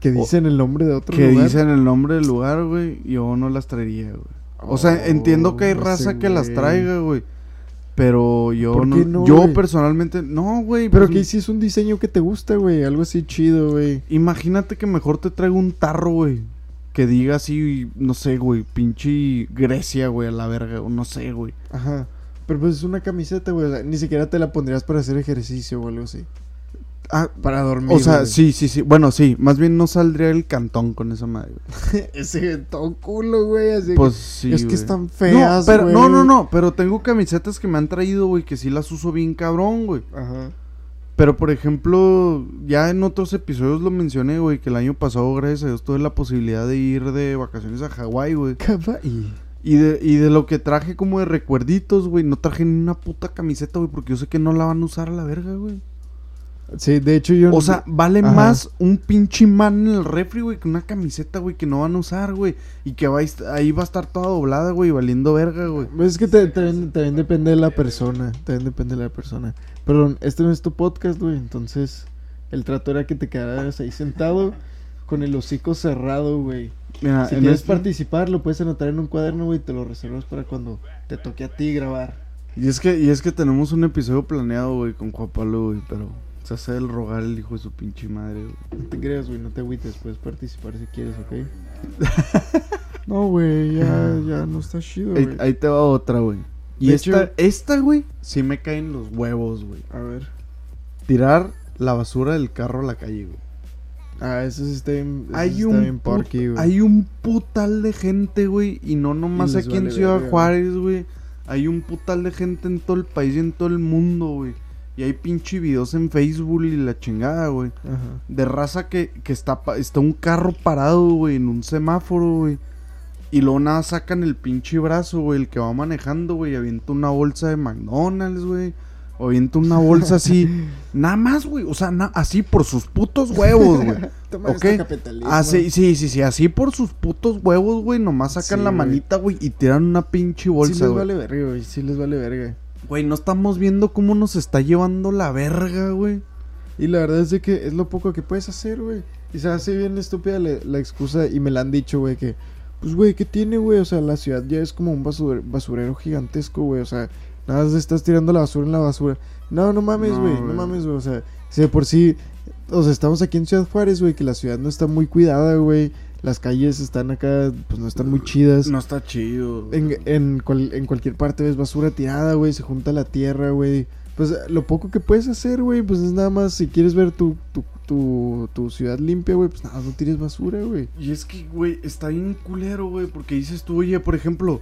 que dicen el nombre de otro que lugar. dicen el nombre del lugar, güey, yo no las traería, güey. O sea, entiendo que hay Oh, raza que las traiga, güey. Pero yo ¿Por no, qué no, yo personalmente, no, güey. Pero pues, que si es un diseño que te gusta, güey. Algo así chido, güey. Imagínate que mejor te traigo un tarro, güey. Que diga así, no sé, güey, pinche Grecia, güey, a la verga, o no sé, güey. Ajá. Pero pues es una camiseta, güey. O sea, ni siquiera te la pondrías para hacer ejercicio o algo así. Ah, Para dormir. o sea, güey. sí, sí, sí. Bueno, sí, más bien no saldría el cantón con esa madre. güey. Ese todo culo, güey. Así Pues que- sí. es que están feas, no, pero, güey. no, no, no, pero tengo camisetas que me han traído, güey, que sí las uso bien cabrón, güey. Ajá. Pero, por ejemplo, ya en otros episodios lo mencioné, güey, que el año pasado, gracias a Dios, tuve la posibilidad de ir de vacaciones a Hawái, güey. Kawaii. Y de, y de lo que traje como de recuerditos, güey, no traje ni una puta camiseta, güey, porque yo sé que no la van a usar a la verga, güey. Sí, de hecho yo... O sea, vale Ajá. más un pinche man en el refri, güey, que una camiseta, güey, que no van a usar, güey. Y que va a ahí va a estar toda doblada, güey, valiendo verga, güey. Pues es que te- también, también depende de la persona. También depende de la persona. Pero este no es tu podcast, güey. Entonces, el trato era que te quedaras ahí sentado con el hocico cerrado, güey. Mira, Si quieres este- participar, lo puedes anotar en un cuaderno, güey. Te lo reservas para cuando te toque a ti grabar. Y es que, y es que tenemos un episodio planeado, güey, con Juan Pablo, güey, pero Se hace el rogar el hijo de su pinche madre, güey. No te creas, güey, no te agüites, puedes participar si quieres, ¿ok? no, güey, ya, ya no está chido, Ahí, güey. ahí te va otra, güey. Y De esta, hecho- esta, güey, sí me caen los huevos, güey. A ver. Tirar la basura del carro a la calle, güey. Ah, eso sí está bien, eso Hay un, bien put- porky, güey. hay un putal de gente, güey. Y no nomás Y aquí en Ciudad Juárez, güey. Hay un putal de gente en todo el país y en todo el mundo, güey. Y hay pinche videos en Facebook y la chingada, güey. Ajá. De raza que, que está, está un carro parado, güey, en un semáforo, güey. Y luego nada sacan el pinche brazo, güey, el que va manejando, güey. y Avienta una bolsa de McDonald's, güey. O avienta una bolsa así. nada más, güey. O sea, así por sus putos huevos, güey. Ok. este capitalismo. Ah, sí, sí, sí, sí. Así por sus putos huevos, güey. Nomás sacan Sí, la manita, güey, y tiran una pinche Sí bolsa, les güey. vale verga, güey. Sí les vale verga. Güey, no estamos viendo cómo nos está llevando la verga, güey. Y la verdad es de que es lo poco que puedes hacer, güey. Y se hace bien estúpida la, la excusa y me la han dicho, güey, que... Pues, güey, ¿qué tiene, güey? O sea, la ciudad ya es como un basure- basurero gigantesco, güey. O sea, nada más estás tirando la basura en la basura. No, no mames, güey. No, mames, güey. O sea, si de por sí... O sea, estamos aquí en Ciudad Juárez, güey, que la ciudad no está muy cuidada, güey. Las calles están acá, pues no están muy chidas. No está chido. En, en, cual- en cualquier parte ves basura tirada, güey, se junta la tierra, güey. Pues lo poco que puedes hacer, güey, pues es nada más, si quieres ver tu, tu, tu, tu ciudad limpia, güey, pues nada, no tires basura, güey. Y es que, güey, está bien culero, güey, porque dices tú, oye, por ejemplo,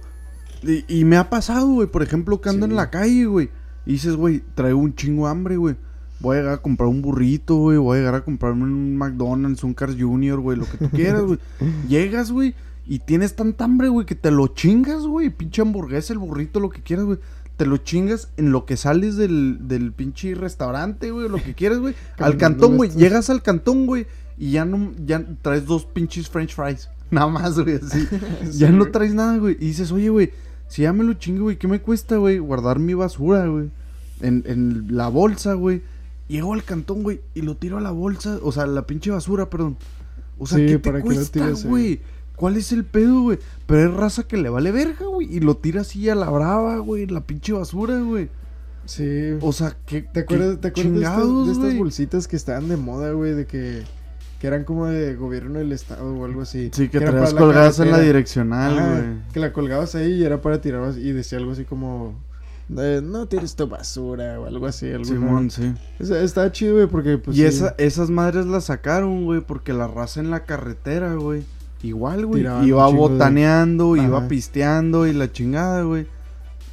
y, y me ha pasado, güey, por ejemplo, que ando Sí. en la calle, güey, y dices, güey, traigo un chingo de hambre, güey. Voy a llegar a comprar un burrito, güey, voy a llegar a comprarme un McDonald's, un Cars Junior, güey, lo que tú quieras, güey. Llegas, güey, y tienes tanta hambre, güey, que te lo chingas, güey, pinche hamburguesa, el burrito, lo que quieras, güey. Te lo chingas en lo que sales del, del pinche restaurante, güey, lo que quieras, güey. al cantón, güey. Llegas al cantón, güey. Y ya no, ya traes dos pinches french fries. Nada más, güey, así. ya no traes nada, güey. Y dices, oye, güey, si ya me lo chingo, güey, ¿qué me cuesta, güey? Guardar mi basura, güey. En, en la bolsa, güey. Llego al cantón, güey, y lo tiro a la bolsa. O sea, la pinche basura, perdón. O sea, Sí, ¿qué te ¿para lo cuesta, ahí? güey? ¿Cuál es el pedo, güey? Pero es raza que le vale verga, güey. Y lo tira así a la brava, güey. La pinche basura, güey. Sí. O sea, ¿qué ¿Te acuerdas, qué ¿te acuerdas de, estas, de estas bolsitas que estaban de moda, güey, de que, que eran como de gobierno del estado o algo así? Sí, que era traías la colgadas en la direccional, güey. que la colgabas ahí y era para tirar y decía algo así como... eh, no tires tu basura o algo así. alguna- Simón, sí. Esa- Estaba chido, güey, porque pues. y sí, esa, esas madres las sacaron, güey, porque la raza en la carretera, güey. Igual, güey. Tiraban Iba de- botaneando, iba Ajá. pisteando y la chingada, güey.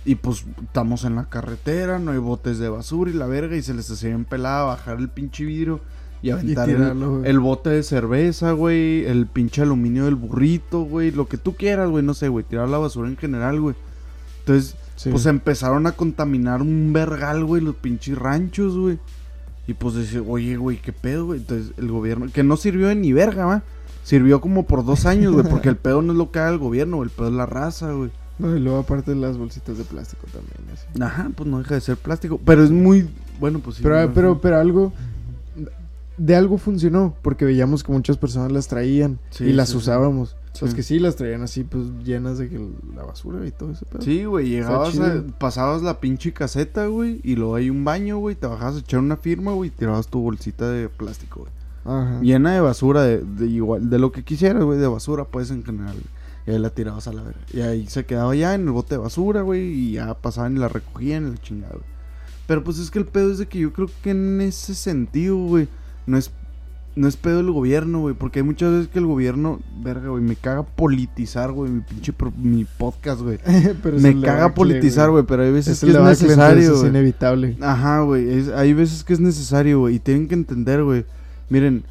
Y pues estamos en la carretera, no hay botes de basura y la verga. Y se les hacía bien pelada bajar el pinche vidrio y aventar el, tirarlo, güey. el bote de cerveza, güey. El pinche aluminio del burrito, güey. Lo que tú quieras, güey. No sé, güey. Tirar la basura en general, güey. Entonces, Sí. pues empezaron a contaminar un vergal, güey, los pinches ranchos, güey. Y pues dice, oye, güey, ¿qué pedo, güey? Entonces el gobierno, que no sirvió de ni verga, ¿va? Sirvió como por dos años, güey, porque el pedo no es lo que haga el gobierno, el pedo es la raza, güey. No, y luego aparte las bolsitas de plástico también. así. Ajá, pues no deja de ser plástico, pero es muy, bueno, pues sí. Pero, no, pero, pero algo. De algo funcionó, porque veíamos que muchas personas las traían Sí, y las sí, usábamos. Sí. Los que sí las traían así, pues llenas de la basura y todo ese pedo. Sí, güey, llegabas, a- pasabas la pinche caseta, güey, y luego hay un baño, güey, te bajabas a echar una firma, güey, y tirabas tu bolsita de plástico, güey. Ajá. Llena de basura, de, de igual, de lo que quisieras, güey, de basura, pues en general. Y ahí la tirabas a la verga. Y ahí se quedaba ya en el bote de basura, güey, y ya pasaban y la recogían y la chingada, güey. Pero pues es que el pedo es de que yo creo que en ese sentido, güey, no es, no es pedo del gobierno, güey, porque hay muchas veces que el gobierno, verga, güey, me caga politizar, güey, mi pinche pro- mi podcast, güey. Me el caga politizar, güey, pero hay veces Es que el es necesario, Es inevitable. Ajá, güey. hay veces que es necesario, güey. Y tienen que entender, güey. Miren,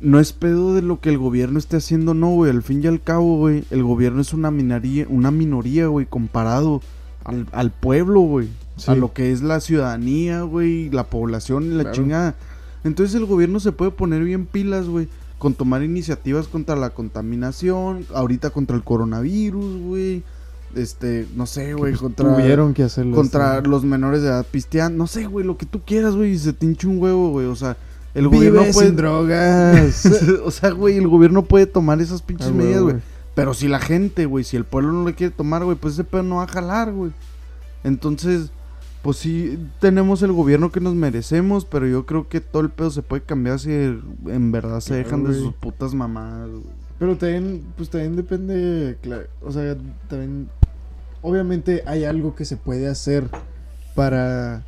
no es pedo de lo que el gobierno esté haciendo, no, güey. Al fin y al cabo, güey, el gobierno es una minoría, una minoría, güey, comparado al, al pueblo, güey. A lo que es la ciudadanía, güey, la población y la Claro. chingada. Entonces el gobierno se puede poner bien pilas, güey. Con tomar iniciativas contra la contaminación, ahorita contra el coronavirus, güey. Este, no sé, güey, contra Tuvieron que hacerlo. contra así. los menores de edad pisteando, no sé, güey, lo que tú quieras, güey, y se te hincha un huevo, güey, o sea, el Vive gobierno sin puede drogas. o sea, güey, el gobierno puede tomar esas pinches Ah, medidas, güey. pero si la gente, güey, si el pueblo no le quiere tomar, güey, pues ese pedo no va a jalar, güey. Entonces, Pues sí, tenemos el gobierno que nos merecemos, pero yo creo que todo el pedo se puede cambiar si en verdad se Claro, dejan de güey. sus putas mamadas. Pero también, pues también depende, claro, o sea, también, obviamente hay algo que se puede hacer para,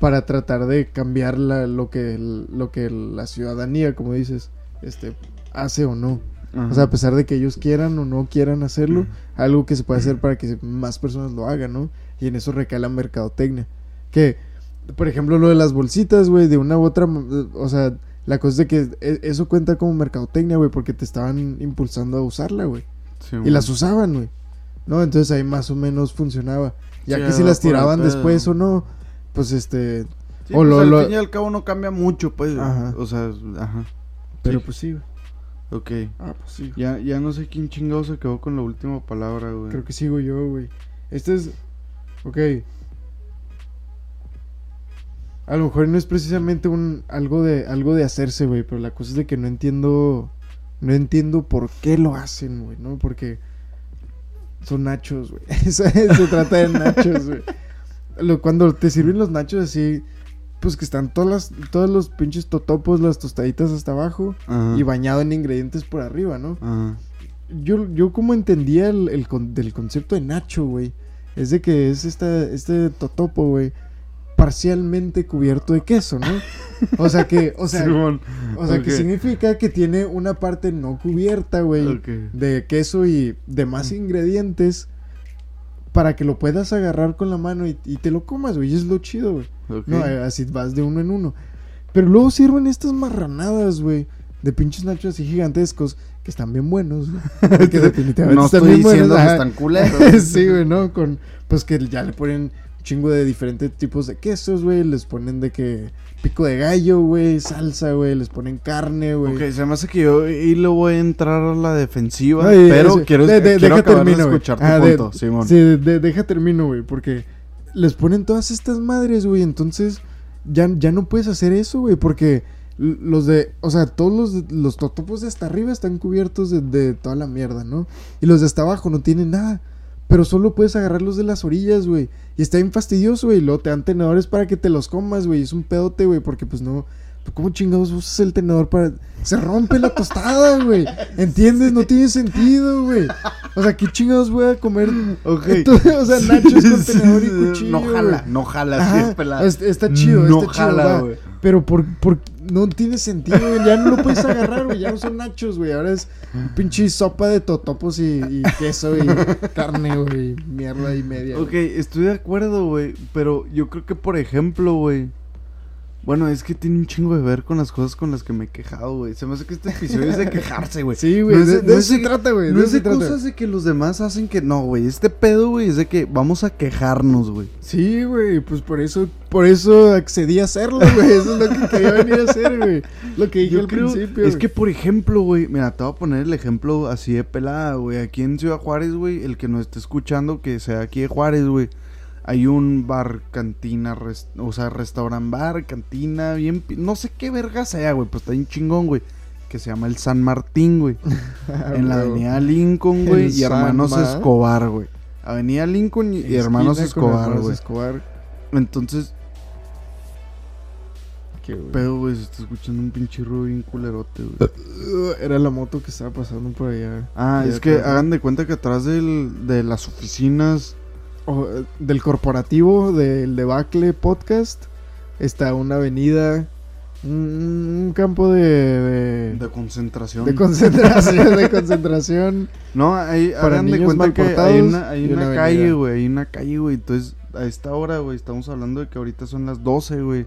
para tratar de cambiar la- lo que, lo que la ciudadanía, como dices, este, hace o no. O sea, a pesar de que ellos quieran o no quieran hacerlo, algo que se puede hacer para que más personas lo hagan, ¿no? Y en eso recae la mercadotecnia. Que, por ejemplo, lo de las bolsitas, güey, de una u otra, o sea, la cosa es que e- eso cuenta como mercadotecnia, güey, porque te estaban impulsando a usarla, güey. Sí, Y las usaban, güey. ¿No? Entonces ahí más o menos funcionaba. Ya Sí, que si las tiraban después o no, pues este... Sí, o pues, lo- al lo- fin y al cabo no cambia mucho, pues. Ajá. O sea, ajá. Pero pues sí, güey. Ok. Ah, pues sí. Ya, ya no sé quién chingado se quedó con la última palabra, güey. Creo que sigo yo, güey. Este es. Ok. A lo mejor no es precisamente un algo de algo de hacerse, güey, pero la cosa es de que no entiendo no entiendo por qué lo hacen, güey, ¿no? Porque son nachos, güey. se, trata de nachos, güey. Lo- Cuando te sirven los nachos así, pues que están todas las, todos los pinches totopos, las tostaditas hasta abajo Ajá. y bañado en ingredientes por arriba, ¿no? Ajá. yo, yo como entendía el, el con- del concepto de Nacho, güey, es de que es esta, este totopo, güey, parcialmente cubierto de queso, ¿no? O sea que, o sea, o sea que significa que tiene una parte no cubierta, güey, de queso y demás ingredientes para que lo puedas agarrar con la mano y, y te lo comas, güey, es lo chido, güey. Ok. No, eh, así vas de uno en uno. Pero luego sirven estas marranadas, güey. De pinches nachos así gigantescos. Que están bien buenos, güey. Que definitivamente no están estoy bien diciendo buenos. que están culeros. sí, güey, ¿no? Con, pues que ya le ponen un chingo de diferentes tipos de quesos, güey. Les ponen de que pico de gallo, güey. Salsa, güey. Les ponen carne, güey. Ok, se me hace que yo y le voy a entrar a la defensiva, Ay, pero quiero, de- de- quiero deja acabar termino, de escuchar tu Ah, de- Simón. Sí, de- deja termino, güey, porque les ponen todas estas madres, güey, entonces ya, ya no puedes hacer eso, güey, porque los de, o sea, todos los, los totopos de hasta arriba están cubiertos de, de toda la mierda, ¿no? Y los de hasta abajo no tienen nada, pero solo puedes agarrar los de las orillas, güey, y está bien fastidioso, güey, luego te dan tenedores para que te los comas, güey, es un pedote, güey, porque pues no... ¿Cómo chingados usas el tenedor para...? Se rompe la tostada, güey. ¿Entiendes? No tiene sentido, güey. O sea, ¿qué chingados voy a comer? Ok. Entonces, o sea, nachos con tenedor y Sí, cuchillo, No jala, no jala, sí Ajá, es pelada. es- está chido, No está chido, jala, güey. Pero por, por, no tiene sentido, güey. Ya no lo puedes agarrar, güey. Ya no son nachos, güey. Ahora es pinche sopa de totopos y, y queso y carne, güey. Mierda y media. Ok, estoy de acuerdo, güey. Pero yo creo que, por ejemplo, güey. Bueno, es que tiene un chingo de ver con las cosas con las que me he quejado, güey. Se me hace que este episodio es de quejarse, güey. Sí, güey. No de, de- de no eso es se trata, güey. No es de trata. cosas de que los demás hacen que. No, güey. Este pedo, güey, es de que vamos a quejarnos, güey. Sí, güey, pues por eso, por eso accedí a hacerlo, güey. Eso es lo que quería venir a hacer, güey. Lo que dije Yo al creo, principio. es que por ejemplo, güey, mira, te voy a poner el ejemplo así de pelada, güey. Aquí en Ciudad Juárez, güey, el que nos esté escuchando, que sea aquí de Juárez, güey. Hay un bar, cantina, res- o sea, restaurant bar, cantina, bien, no sé qué verga sea, güey, pues está bien chingón, güey. Que se llama el San Martín, güey. en la Ah, avenida Lincoln, güey, y Hermanos Escobar, güey. Avenida Lincoln y, y Hermanos Escobar, güey. Escobar. Entonces, Qué güey. pedo, güey, se está escuchando un pinche ruido bien culerote, güey. Uh, Era la moto que estaba pasando por allá. Ah, es que hagan de cuenta que atrás del, de las oficinas. O, del corporativo del debacle podcast está una avenida, un, campo de, de, De concentración. de concentración, de concentración. no, ahí para hagan de niños cuenta que hay una, hay una una calle, güey. Hay una calle, güey. Entonces, a esta hora, güey, estamos hablando de que ahorita son las 12, güey.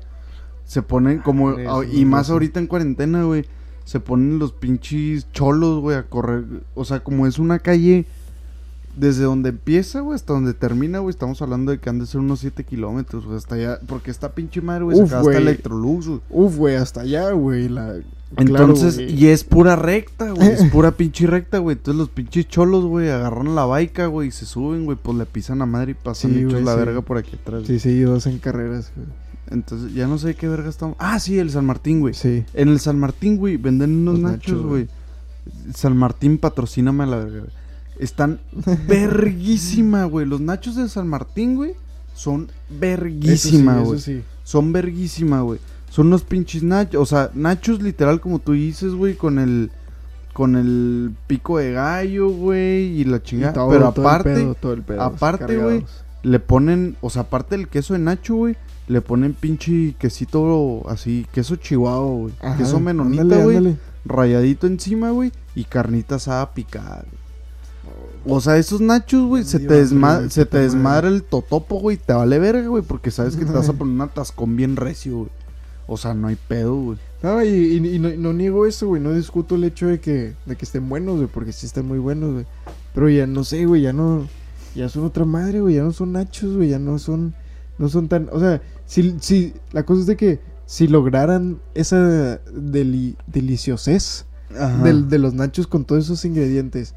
Se ponen como. ah, son y más 12. ahorita en cuarentena, güey. Se ponen los pinches cholos, güey, a correr. O sea, como es una calle. Desde donde empieza, güey, hasta donde termina, güey, estamos hablando de que han de ser unos 7 kilómetros, güey, hasta allá. Porque esta pinche madre, güey, se Uf, acaba hasta. Electrolux, güey. Uf, güey, hasta allá, güey. La... Entonces, Claro, y es pura recta, güey. Es pura pinche recta, güey. Entonces los pinches cholos, güey, agarran la baica, güey, y se suben, güey, pues le pisan a madre y pasan Sí, güey, la sí. verga por aquí atrás. Sí, sí, dos en carreras, güey. Entonces, ya no sé qué verga estamos. Ah, sí, el San Martín, güey. Sí. En el San Martín, güey, venden unos Los nachos, güey. San Martín, patrocíname a la verga, güey. Están verguísima, güey. Los nachos de San Martín, güey, son sí, verguísima, güey. sí. Son verguísima, güey. Son unos pinches nachos. O sea, nachos literal como tú dices, güey, con el. Con el pico de gallo, güey, y la Y chingada. todo- Pero todo el aparte, pedo, todo el pedo, aparte, güey, le ponen. O sea, aparte del queso de nacho, güey, le ponen pinche quesito así, queso chihuahua, güey. Queso menonita, güey. Rayadito encima, güey, y carnita asada picada, güey. O sea, esos nachos, güey, se te, desma- se te desmadra el totopo, güey, te vale verga, güey, porque sabes que te vas a poner un atascón bien recio, güey. O sea, no hay pedo, güey. No, y, y- y no, no niego eso, güey. No discuto el hecho de que, de que estén buenos, güey. Porque sí están muy buenos, güey. Pero ya no sé, güey. Ya no. Ya son otra madre, güey. Ya no son nachos, güey. Ya no son. No son tan. O sea, si, si. La cosa es de que. Si lograran esa deli- deliciosez del- de los nachos con todos esos ingredientes.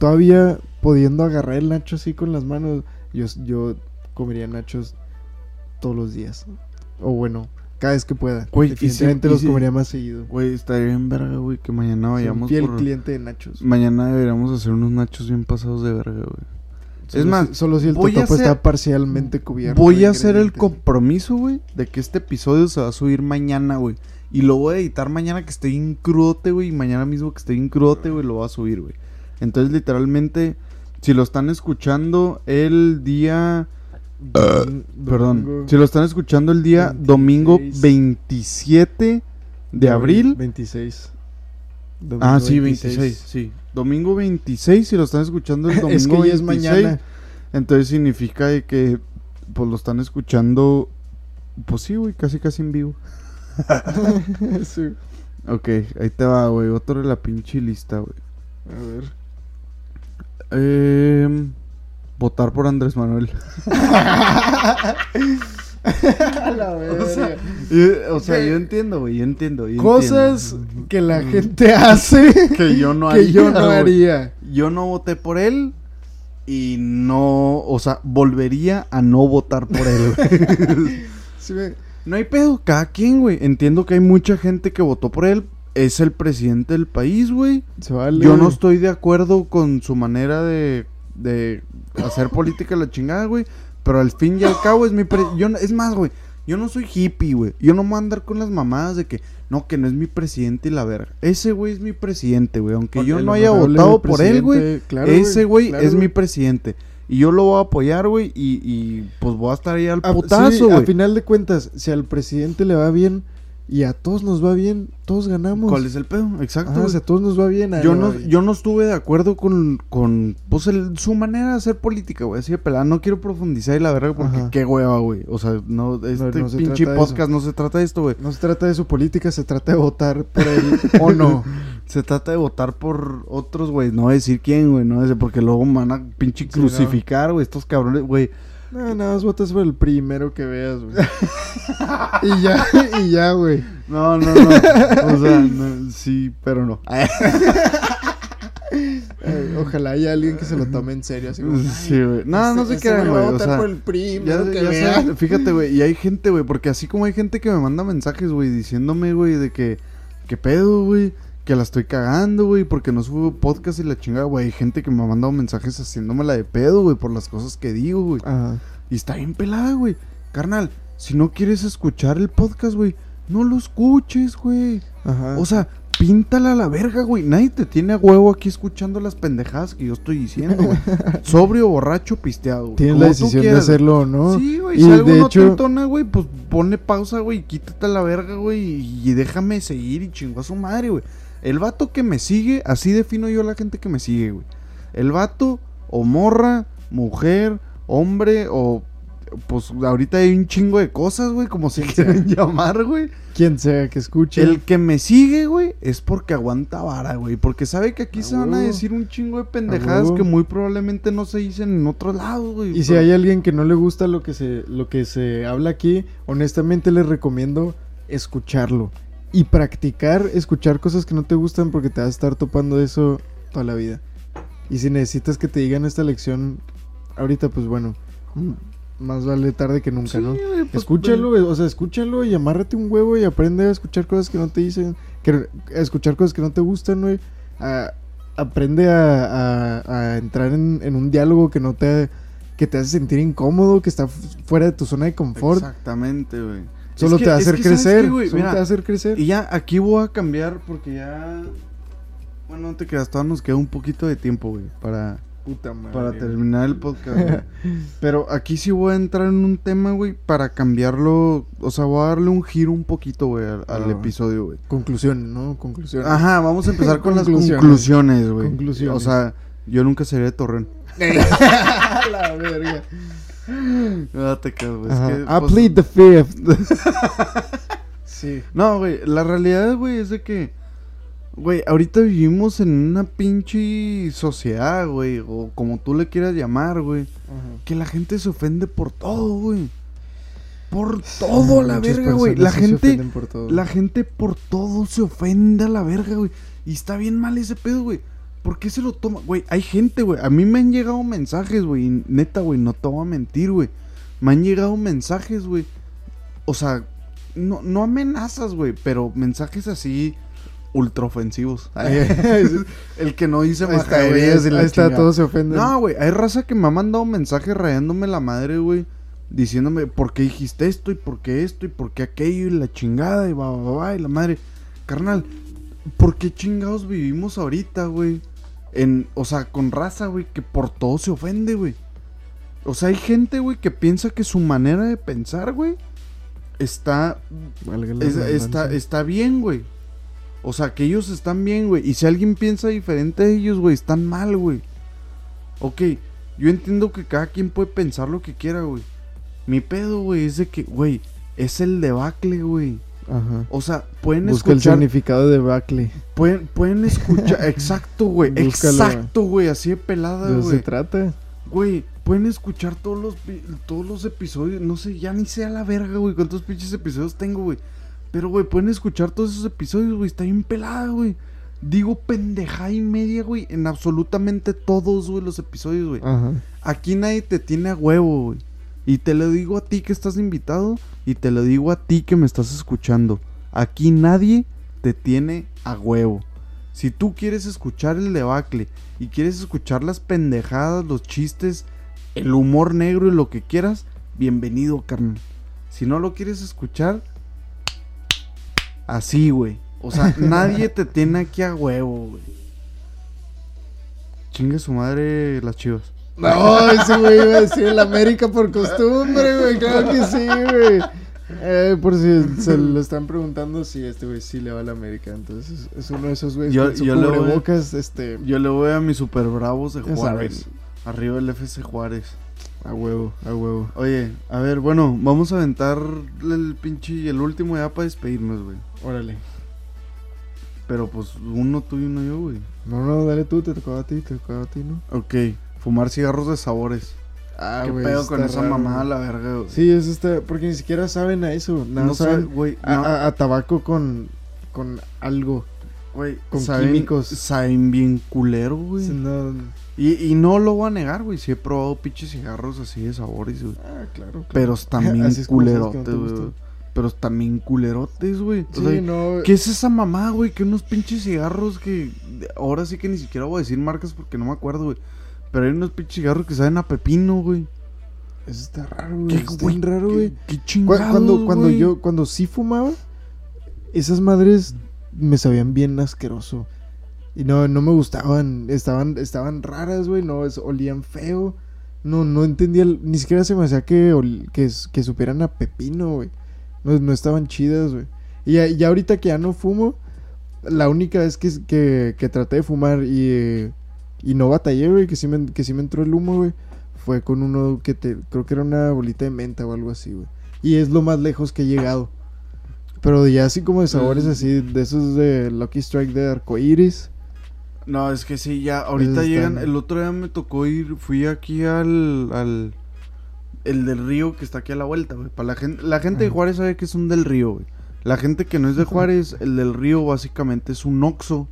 Todavía pudiendo agarrar el nacho así con las manos. Yo, yo comería nachos todos los días. O bueno, cada vez que pueda. Güey, si- Definitivamente y los si- comería más seguido. Güey, estaría bien verga, güey, que mañana Soy vayamos fiel por... cliente de nachos. Mañana deberíamos hacer unos nachos bien pasados de verga, güey. Solo más, si- solo si el totopo hacer- está parcialmente cubierto. Voy a hacer el compromiso, güey, de que este episodio se va a subir mañana, güey. Y lo voy a editar mañana que esté bien crudote, güey. Y mañana mismo que esté bien crudote, güey, lo voy a subir, güey. Entonces, literalmente, si lo están escuchando el día... Domin- Perdón. Si lo están escuchando el día 26. domingo 27 de abril. 26. Ah, Domingo sí, 26, sí. Domingo 26, si lo están escuchando el domingo es que ya es 26, mañana. Entonces significa de que pues lo están escuchando pues sí, güey, casi casi en vivo. Sí. Ok, ahí te va, güey, otro de la pinche lista, güey. A ver. Em, votar por Andrés Manuel. La O sea, verga. y- o sea, Sí. yo entiendo, güey, yo entiendo. yo Cosas entiendo. que la gente hace que yo no haría. que yo no haría. Yo no voté por él y no, o sea, volvería a no votar por él, güey. Sí, me- No hay pedo, cada quien, güey. Entiendo que hay mucha gente que votó por él. Es el presidente del país, güey. Vale. Yo no estoy de acuerdo con su manera de, de hacer política la chingada, güey. Pero al fin y al cabo es mi... pre- yo es más, güey. Yo no soy hippie, güey. Yo no me voy a andar con las mamadas de que... No, que no es mi presidente y la verga. Ese güey es mi presidente, güey. Aunque yo no haya votado por él, güey. claro, ese güey claro, es mi presidente. Y yo lo voy a apoyar, güey. Y, y pues voy a estar ahí al A- putazo, sí, güey. a final de cuentas, si al presidente le va bien y a todos nos va bien, todos ganamos. ¿Cuál es el pedo? Exacto. A todos nos va bien. yo no, yo no estuve de acuerdo con, con pues, el- su manera de hacer política, güey. Así de pelada. No quiero profundizar y la verdad porque Ajá. qué hueva, güey. O sea, no, este no se pinche podcast no se trata de esto, güey. No se trata de su política, se trata de votar por él o no. Se trata de votar por otros, güey. No decir quién, güey. No decir porque luego van a pinche Sí, crucificar, güey. Estos cabrones, güey. No, nada más votas por el primero que veas, güey. y ya, y ya, güey. No, no, no. o sea, no, sí, pero no. Eh, Ojalá haya alguien que se lo tome en serio, así como, sí, güey. No, no "Este- se este crean, güey va güey. a O sea, por el Ya, que ya vea". sé, fíjate, güey, y hay gente, güey, porque así como hay gente que me manda mensajes, güey, diciéndome, güey, de que, ¿qué pedo, güey? Que la estoy cagando, güey, porque no subo podcast y la chingada, güey. Hay gente que me ha mandado mensajes haciéndomela de pedo, güey, por las cosas que digo, güey. Ajá. Y está bien pelada, güey. Carnal, si no quieres escuchar el podcast, güey, no lo escuches, güey. Ajá. O sea, píntala a la verga, güey. Nadie te tiene a huevo aquí escuchando las pendejadas que yo estoy diciendo, güey. Sobrio, borracho, pisteado, güey. Tienes Como la decisión de hacerlo o no. Sí, güey. Y Si algo de no hecho- te entona, güey, pues ponle pausa, güey, quítate a la verga, güey, y, y déjame seguir y chingó a su madre, güey. El vato que me sigue, así defino yo a la gente que me sigue, güey. El vato, o morra, mujer, hombre, o pues ahorita hay un chingo de cosas, güey, como se quieren llamar, güey. Quien sea que escuche. El que me sigue, güey, es porque aguanta vara, güey. Porque sabe que aquí se van a decir un chingo de pendejadas que muy probablemente no se dicen en otros lados, güey. Y si hay alguien que no le gusta lo que se, lo que se habla aquí, honestamente les recomiendo escucharlo. Y practicar, escuchar cosas que no te gustan porque te vas a estar topando eso toda la vida. Y si necesitas que te digan esta lección ahorita, pues bueno, más vale tarde que nunca, Sí, ¿no? pues, Escúchalo, güey, o sea, escúchalo y amárrate un huevo y aprende a escuchar cosas que no te dicen, que, a escuchar cosas que no te gustan, güey. A- aprende a, a- a entrar en, en un diálogo que no te que te hace sentir incómodo, que está fu- fuera de tu zona de confort. Exactamente, güey. Solo Es te que- a es hacer que, ¿sabes crecer. qué, solo Mira, te hacer crecer. Y ya aquí voy a cambiar porque ya. Bueno, no te creas, todavía nos queda un poquito de tiempo, güey, para, Puta madre. para terminar el podcast, güey. Pero aquí sí voy a entrar en un tema, güey, para cambiarlo. O sea, voy a darle un giro un poquito, güey, al, al Ah. episodio, güey. Conclusiones, ¿no? Conclusiones. Ajá, vamos a empezar con las Conclusiones. güey. Conclusiones. O sea, yo nunca sería de Torreón. la verga. No te güey. es que, I pues, plead the fifth. sí. No, güey, la realidad, güey, es de que, güey, ahorita vivimos en una pinche sociedad, güey, o como tú le quieras llamar, güey, que la gente se ofende por todo, güey. Por todo, la Muchas verga, güey. La sí gente, ofenden por todo. la gente por todo se ofende a la verga, güey. Y está bien mal ese pedo, güey. ¿Por qué se lo toma? Güey, hay gente, güey. A mí me han llegado mensajes, güey. Neta, güey, no te voy a mentir, güey. Me han llegado mensajes, güey. O sea, no, no amenazas, güey, pero mensajes así ultra ofensivos. El que no dice majaderías y la está, chingada. se ofenden. No, güey, hay raza que me ha mandado mensajes rayándome la madre, güey. Diciéndome por qué dijiste esto y por qué esto y por qué aquello y la chingada y va, va, va, y la madre. Carnal, ¿por qué chingados vivimos ahorita, güey? En, o sea, con raza, güey, que por todo se ofende, güey. O sea, hay gente, güey, que piensa que su manera de pensar, güey, está es- está, está bien, güey. O sea, que ellos están bien, güey. Y si alguien piensa diferente a ellos, güey, están mal, güey. Ok, yo entiendo que cada quien puede pensar lo que quiera, güey. Mi pedo, güey, es de que, güey, es el debacle, güey. Ajá. O sea, pueden Busca el escuchar. significado de Buckley. Pueden, pueden escuchar. exacto, güey. Exacto, güey. Así de pelada, ¿De eso se güey. trata? Güey, pueden escuchar todos los, todos los episodios. No sé, ya ni sé a la verga, güey. ¿Cuántos pinches episodios tengo, güey? Pero, güey, pueden escuchar todos esos episodios, güey. Está bien pelada, güey. Digo pendeja y media, güey. En absolutamente todos, güey, los episodios, güey. Aquí nadie te tiene a huevo, güey. Y te lo digo a ti que estás invitado. Y te lo digo a ti que me estás escuchando. Aquí nadie te tiene a huevo. Si tú quieres escuchar el debacle y quieres escuchar las pendejadas, los chistes, el humor negro y lo que quieras, bienvenido, carnal. Si no lo quieres escuchar, así, güey. O sea, nadie te tiene aquí a huevo, güey. Chingue su madre las chivas. No, ese güey iba a decir el América por costumbre, güey. Claro que sí, güey. Eh, por si se lo están preguntando, si este güey sí le va a la América. Entonces es, uno de esos güeyes Yo- yo le voy- este, Yo le voy a mis super bravos de Juárez. Arriba el FC Juárez. a huevo, a huevo. Oye, a ver, bueno, vamos a aventar el pinche el último ya para despedirnos, güey. Órale. Pero pues uno tú y uno yo, güey. No, no, dale tú, te tocaba a ti, te tocaba a ti, ¿no? Ok, fumar cigarros de sabores. Ah, ¿Qué pedo con esa raro, mamada, la verga, güey? Sí, eso está, porque ni siquiera saben a eso. Nada no saben güey. a, no, a- a tabaco con, con algo. güey, con saben- químicos. Saben bien culero, güey. Sí, no- Y, y no lo voy a negar, güey. Sí he probado pinches cigarros así de sabores, güey. Ah, claro. claro. Pero están bien es culerotes, te güey. Pero están bien culerotes, güey. O Sí, sea, no. ¿Qué es esa mamá, güey? Que unos pinches cigarros que. Ahora sí que ni siquiera voy a decir marcas porque no me acuerdo, güey. Pero hay unos pinches cigarros que saben a pepino, güey. Eso está raro, güey. ¿Qué, Está güey? raro, ¿Qué- güey. Qué chingados, Cuando, cuando güey? yo, cuando sí fumaba, esas madres me sabían bien asqueroso. Y no, no me gustaban. Estaban, estaban raras, güey. No, es- olían feo. No, no entendía. Ni siquiera se me hacía que, que, que supieran a pepino, güey. No, no estaban chidas, güey. Y ya, ya ahorita que ya no fumo, la única vez que, que, que traté de fumar y, eh, y no batallé, güey, que sí, me, que sí me entró el humo, güey, fue con uno que te, creo que era una bolita de menta o algo así, güey. Y es lo más lejos que he llegado. Pero ya así como de sabores Mm. así, de esos de Lucky Strike de arcoiris. No, es que sí, ya. Ahorita llegan. El otro día me tocó ir. Fui aquí al. al el del río que está aquí a la vuelta, güey. Para la gente, la gente de. Juárez sabe que es un del río, güey. La gente que no es de Juárez, el del río básicamente es un oxo.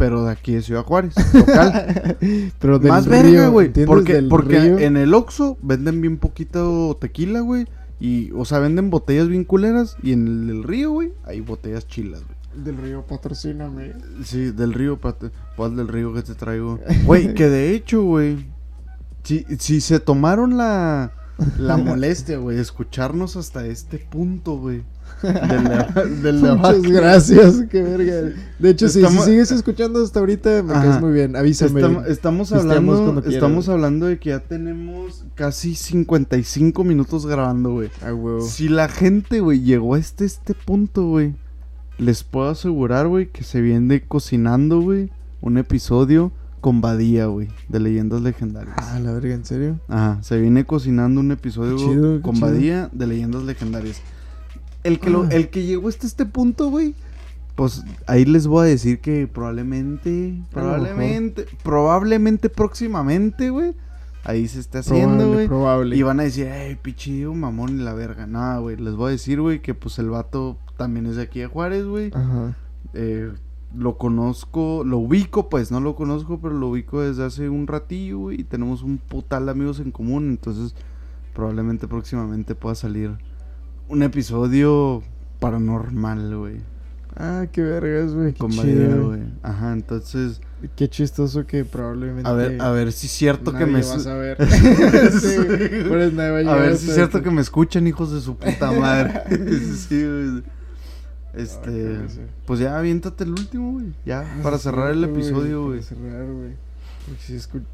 Pero de aquí de Ciudad Juárez, local. Pero del Más río, verga, güey. Porque, Del porque río. en el Oxxo venden bien poquito tequila, güey. Y, o sea, venden botellas bien culeras. Y en el del río, güey, hay botellas chilas, güey. Del río, patrocíname. Sí, del río. ¿Cuál del río que te traigo? Güey, que de hecho, güey. Si, si se tomaron la, la molestia, güey, de escucharnos hasta este punto, güey. Del, de- del Muchas gracias, qué verga. De hecho, si- Estamos- si, sigues escuchando hasta ahorita, me Ajá. caes muy bien. Avísame. Estamos, hablando, estamos hablando de que ya tenemos casi 55 minutos grabando, güey. Si la gente, güey, llegó hasta este punto, güey, les puedo asegurar, güey, que se viene cocinando, güey, un episodio con Badía, güey, de Leyendas Legendarias. Ah, la verga, ¿en serio? Ajá, se viene cocinando un episodio chido, con. Badía de Leyendas Legendarias. El que, lo- Ah. el que llegó hasta este punto, güey, pues ahí les voy a decir que probablemente, probablemente, probablemente próximamente, güey, ahí se está haciendo, güey. probable. Y van a decir, ay, pichillo, mamón y la verga. Nada, güey. Les voy a decir, güey, que pues el vato también es de aquí de Juárez, güey. Ajá. Eh, lo conozco, lo ubico, pues no lo conozco, pero lo ubico desde hace un ratillo, güey. Y tenemos un putal de amigos en común. Entonces, probablemente próximamente pueda salir un episodio paranormal, güey. Ah, qué vergas, güey. Badía, güey. Ajá, entonces, Qué chistoso que probablemente. a ver, a ver si es cierto que me. va a saber. Sí, nadie va A ver si es cierto que me escuchan, hijos de su puta madre. sí, güey. Este. Ah. Pues ya, aviéntate el último, güey. Ya, Ah, para cerrar el episodio, güey. Para cerrar, güey. Porque sí, escu-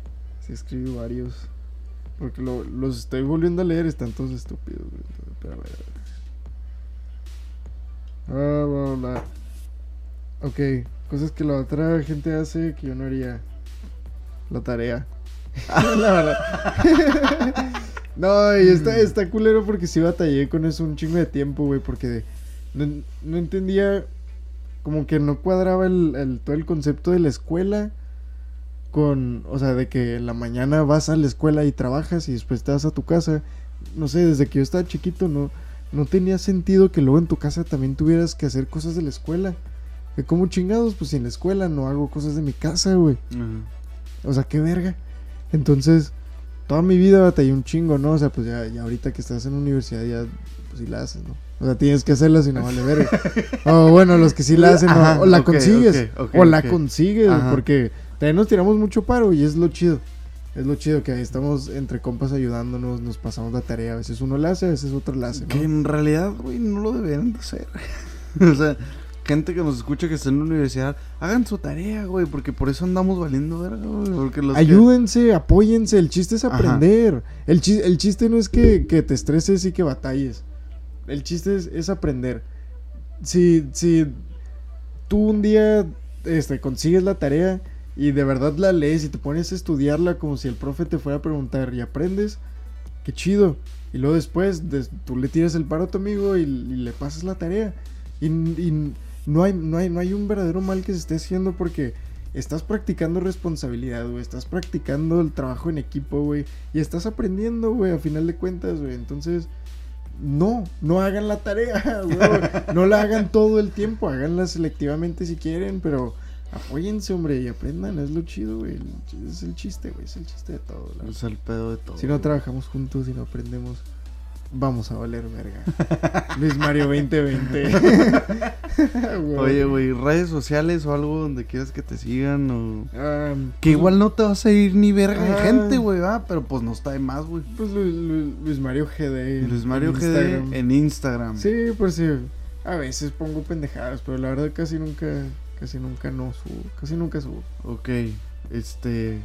escribí varios. Porque lo- los estoy volviendo a leer, están todos estúpidos, güey. Pero a ver, a ver. Ah, bla, bla, bla. Ok, cosas que la otra gente hace que yo no haría. La tarea. la verdad. no, y está, está culero porque sí batallé con eso un chingo de tiempo, güey. Porque no, no entendía como que no cuadraba el, el- todo el concepto de la escuela con, o sea, de que en la mañana vas a la escuela y trabajas y después te vas a tu casa. No sé, desde que yo estaba chiquito no, no tenía sentido que luego en tu casa también tuvieras que hacer cosas de la escuela. Que como chingados, pues si en la escuela no hago cosas de mi casa, güey. O sea, qué verga. Entonces, toda mi vida batallé un chingo, ¿no? O sea, pues ya, ya ahorita que estás en universidad ya, pues sí la haces, ¿no? O sea, tienes que hacerla si no vale verga. O bueno, los que sí la hacen, o- la consigues. o la consigues, Ajá. porque también nos tiramos mucho paro y es lo chido. Es lo chido que estamos entre compas ayudándonos, nos pasamos la tarea. A veces uno la hace, a veces otro la hace, Que en realidad, güey, no lo deberían de hacer. o sea, gente que nos escucha que está en la universidad, hagan su tarea, güey, porque por eso andamos valiendo verga, güey. Porque los que- Ayúdense, apóyense. El chiste es aprender. El, chi- el chiste no es que, que te estreses y que batalles. El chiste es, es aprender. Si, si tú un día este, consigues la tarea y de verdad la lees y te pones a estudiarla como si el profe te fuera a preguntar y aprendes, qué chido. Y luego después des- tú le tiras el paro a tu amigo y, le pasas la tarea. Y, y no, hay, no, hay, no hay un verdadero mal que se esté haciendo porque estás practicando responsabilidad, güey. Estás practicando el trabajo en equipo, güey. Y estás aprendiendo, güey, a final de cuentas, güey. Entonces, no, no hagan la tarea. No la hagan todo el tiempo. Háganla selectivamente si quieren, pero apóyense, hombre, y aprendan. Es lo chido, güey. Es el chiste, güey. Es el chiste de todo. la Es el pedo de todo. si no trabajamos juntos y no aprendemos, vamos a valer verga. Luis Mario 2020. Güey. Oye, güey, redes sociales o algo donde quieras que te sigan o... Ah, Que igual no te vas a ir ni verga de Ah. gente, güey, va, pero pues no está de más, güey. Pues Lu- Lu- Luis Mario GD. Luis Mario en GD Instagram. en Instagram. Sí, pues sí. A veces pongo pendejadas, pero la verdad casi nunca, casi nunca no subo. Casi nunca subo. Ok, este...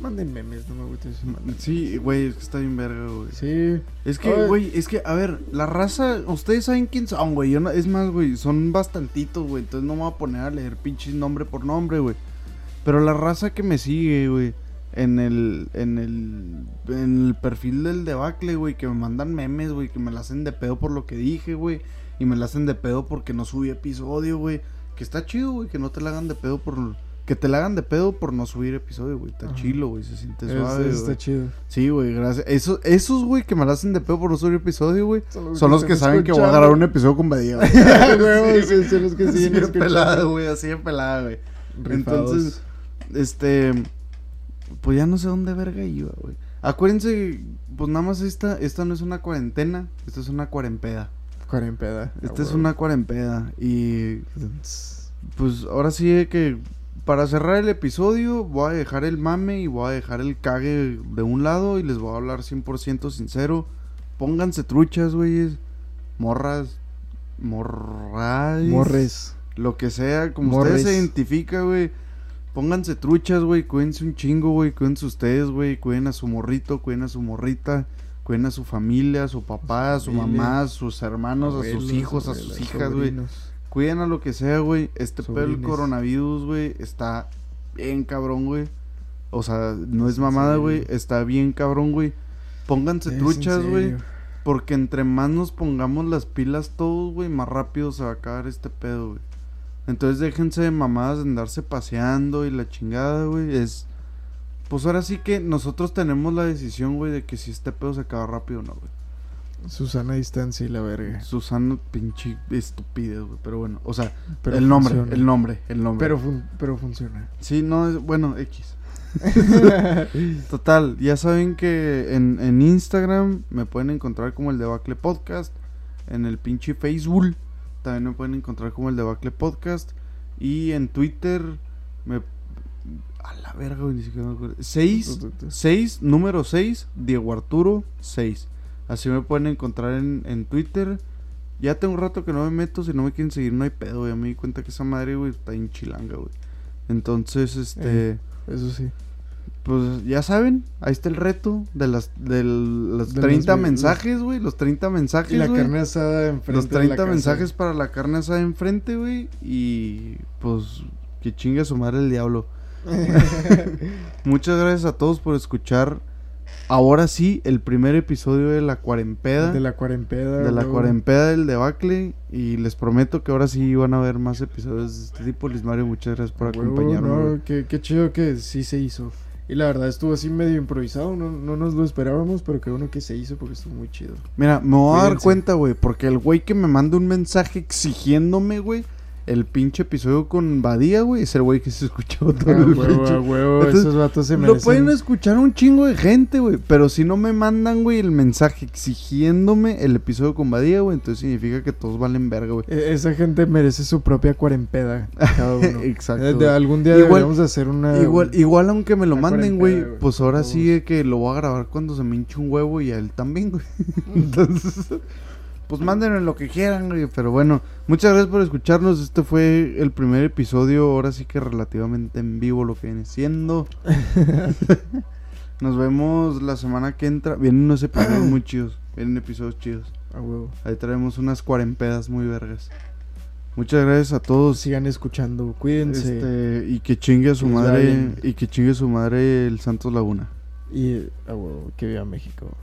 Manden memes, no me gusta eso. Sí, güey, es que está bien verga, güey. Sí. Es que, güey, es que, a ver, la raza, ustedes saben quién son, güey. No- es más, güey, son bastantitos, güey. Entonces no me voy a poner a leer pinches nombre por nombre, güey. Pero la raza que me sigue, güey, en el, en el, en el perfil del debacle, güey, que me mandan memes, güey, que me la hacen de pedo por lo que dije, güey. Y me la hacen de pedo porque no subí episodio, güey. Que está chido, güey, que no te la hagan de pedo por... Que te la hagan de pedo por no subir episodio, güey. Está Ajá. chilo, güey. Se siente Es- suave, está güey. chido. Sí, güey, gracias. Esos, esos, güey, que me la hacen de pedo por no subir episodio, güey. Son los que saben que voy a agarrar un episodio con Badía, güey. Sí, son los que Así siguen escuchando. pelada, güey, así de pelada, güey. Rifados. Entonces, este, pues ya no sé dónde verga iba, güey. Acuérdense, pues nada más esta, esta no es una cuarentena, esta es una cuarempeda. Cuarempeda. Esta es una cuarempeda y pues ahora sí que para cerrar el episodio, voy a dejar el mame y voy a dejar el cague de un lado y les voy a hablar 100% sincero. Pónganse truchas, güeyes. Morras. Morras. Morres. Lo que sea, como Morres. ustedes se identifica, güey. Pónganse truchas, güey. Cuídense un chingo, güey. Cuídense ustedes, güey. Cuiden a su morrito, cuiden a su morrita. Cuiden a su familia, a su papá, a su mamá, a sus hermanos, a sus Abuelos, hijos, a sus hijas, güey. Cuiden a lo que sea, güey. Este pedo del coronavirus, güey, está bien cabrón, güey. O sea, no es ¿Es en mamada, güey. Está bien cabrón, güey. Pónganse Es truchas, güey. Porque entre más nos pongamos las pilas todos, güey, más rápido se va a acabar este pedo, güey. Entonces déjense de mamadas de andarse paseando y la chingada, güey. Es. Pues ahora sí que nosotros tenemos la decisión, güey, de que si este pedo se acaba rápido o no, güey. Susana distancia y la verga. Susana, pinche estupidez, güey. Pero bueno, o sea, Pero el nombre, funciona. el nombre, el nombre. Pero, fun- pero funciona. Sí, no, es, bueno, X. Total, ya saben que en, en Instagram me pueden encontrar como el Debacle Podcast. En el pinche Facebook también me pueden encontrar como el Debacle Podcast. Y en Twitter me... A la verga, güey, ni siquiera me acuerdo. 6, 6, número 6, Diego Arturo 6. Así me pueden encontrar en, en Twitter. Ya tengo un rato que no me meto, si no me quieren seguir no hay pedo, güey. Me di cuenta que esa madre, güey, está en chilanga, güey. Entonces, este... Eh. Eso sí. Pues ya saben, ahí está el reto de las de los De 30 los- mensajes, güey, los 30 Y mensajes, la güey. carne asada enfrente Los de la 30 casa. mensajes para la carne asada enfrente, güey, y pues que chingue a su madre el diablo. Muchas gracias a todos por escuchar ahora sí el primer episodio de la cuarempeda. de la cuarempeda. de la luego- cuarempeda del debacle y les prometo que ahora sí van a haber más episodios de este tipo. Luis Mario, muchas gracias por Huevo, acompañarme. no, güey. qué, qué chido que sí se hizo. Y la verdad estuvo así medio improvisado, no, no nos lo esperábamos, pero qué bueno que se hizo porque estuvo muy chido. Mira, me voy a dar cuenta, güey, porque el güey que me manda un mensaje exigiéndome, güey, el pinche episodio con Badía, güey, es el güey que se escuchó todo Ah, el huevo, pinche- huevo, Entonces, esos vatos se Lo merecen. pueden escuchar un chingo de gente, güey, pero si no me mandan, güey, el mensaje exigiéndome el episodio con Badía, güey, entonces significa que todos valen verga, güey. E- Esa gente merece su propia cuarempeda, cada uno. Exacto, Eh, de- algún día Igual- deberíamos hacer una... Igual, igual aunque me lo manden, güey, pues ahora todos. sí que lo voy a grabar cuando se me hinche un huevo y a él también, güey. Entonces, pues mándenme lo que quieran, güey. Pero bueno, muchas gracias por escucharnos. Este fue el primer episodio, ahora sí que relativamente en vivo lo que viene siendo. Nos vemos la semana que entra. Vienen unos episodios muy chidos. Vienen episodios chidos. A huevo. Ahí traemos unas cuarempedas muy vergas. Muchas gracias a todos. Sigan escuchando, cuídense. Este, y que chingue a su madre. Y que chingue a su madre el Santos Laguna. Y a huevo, que viva México.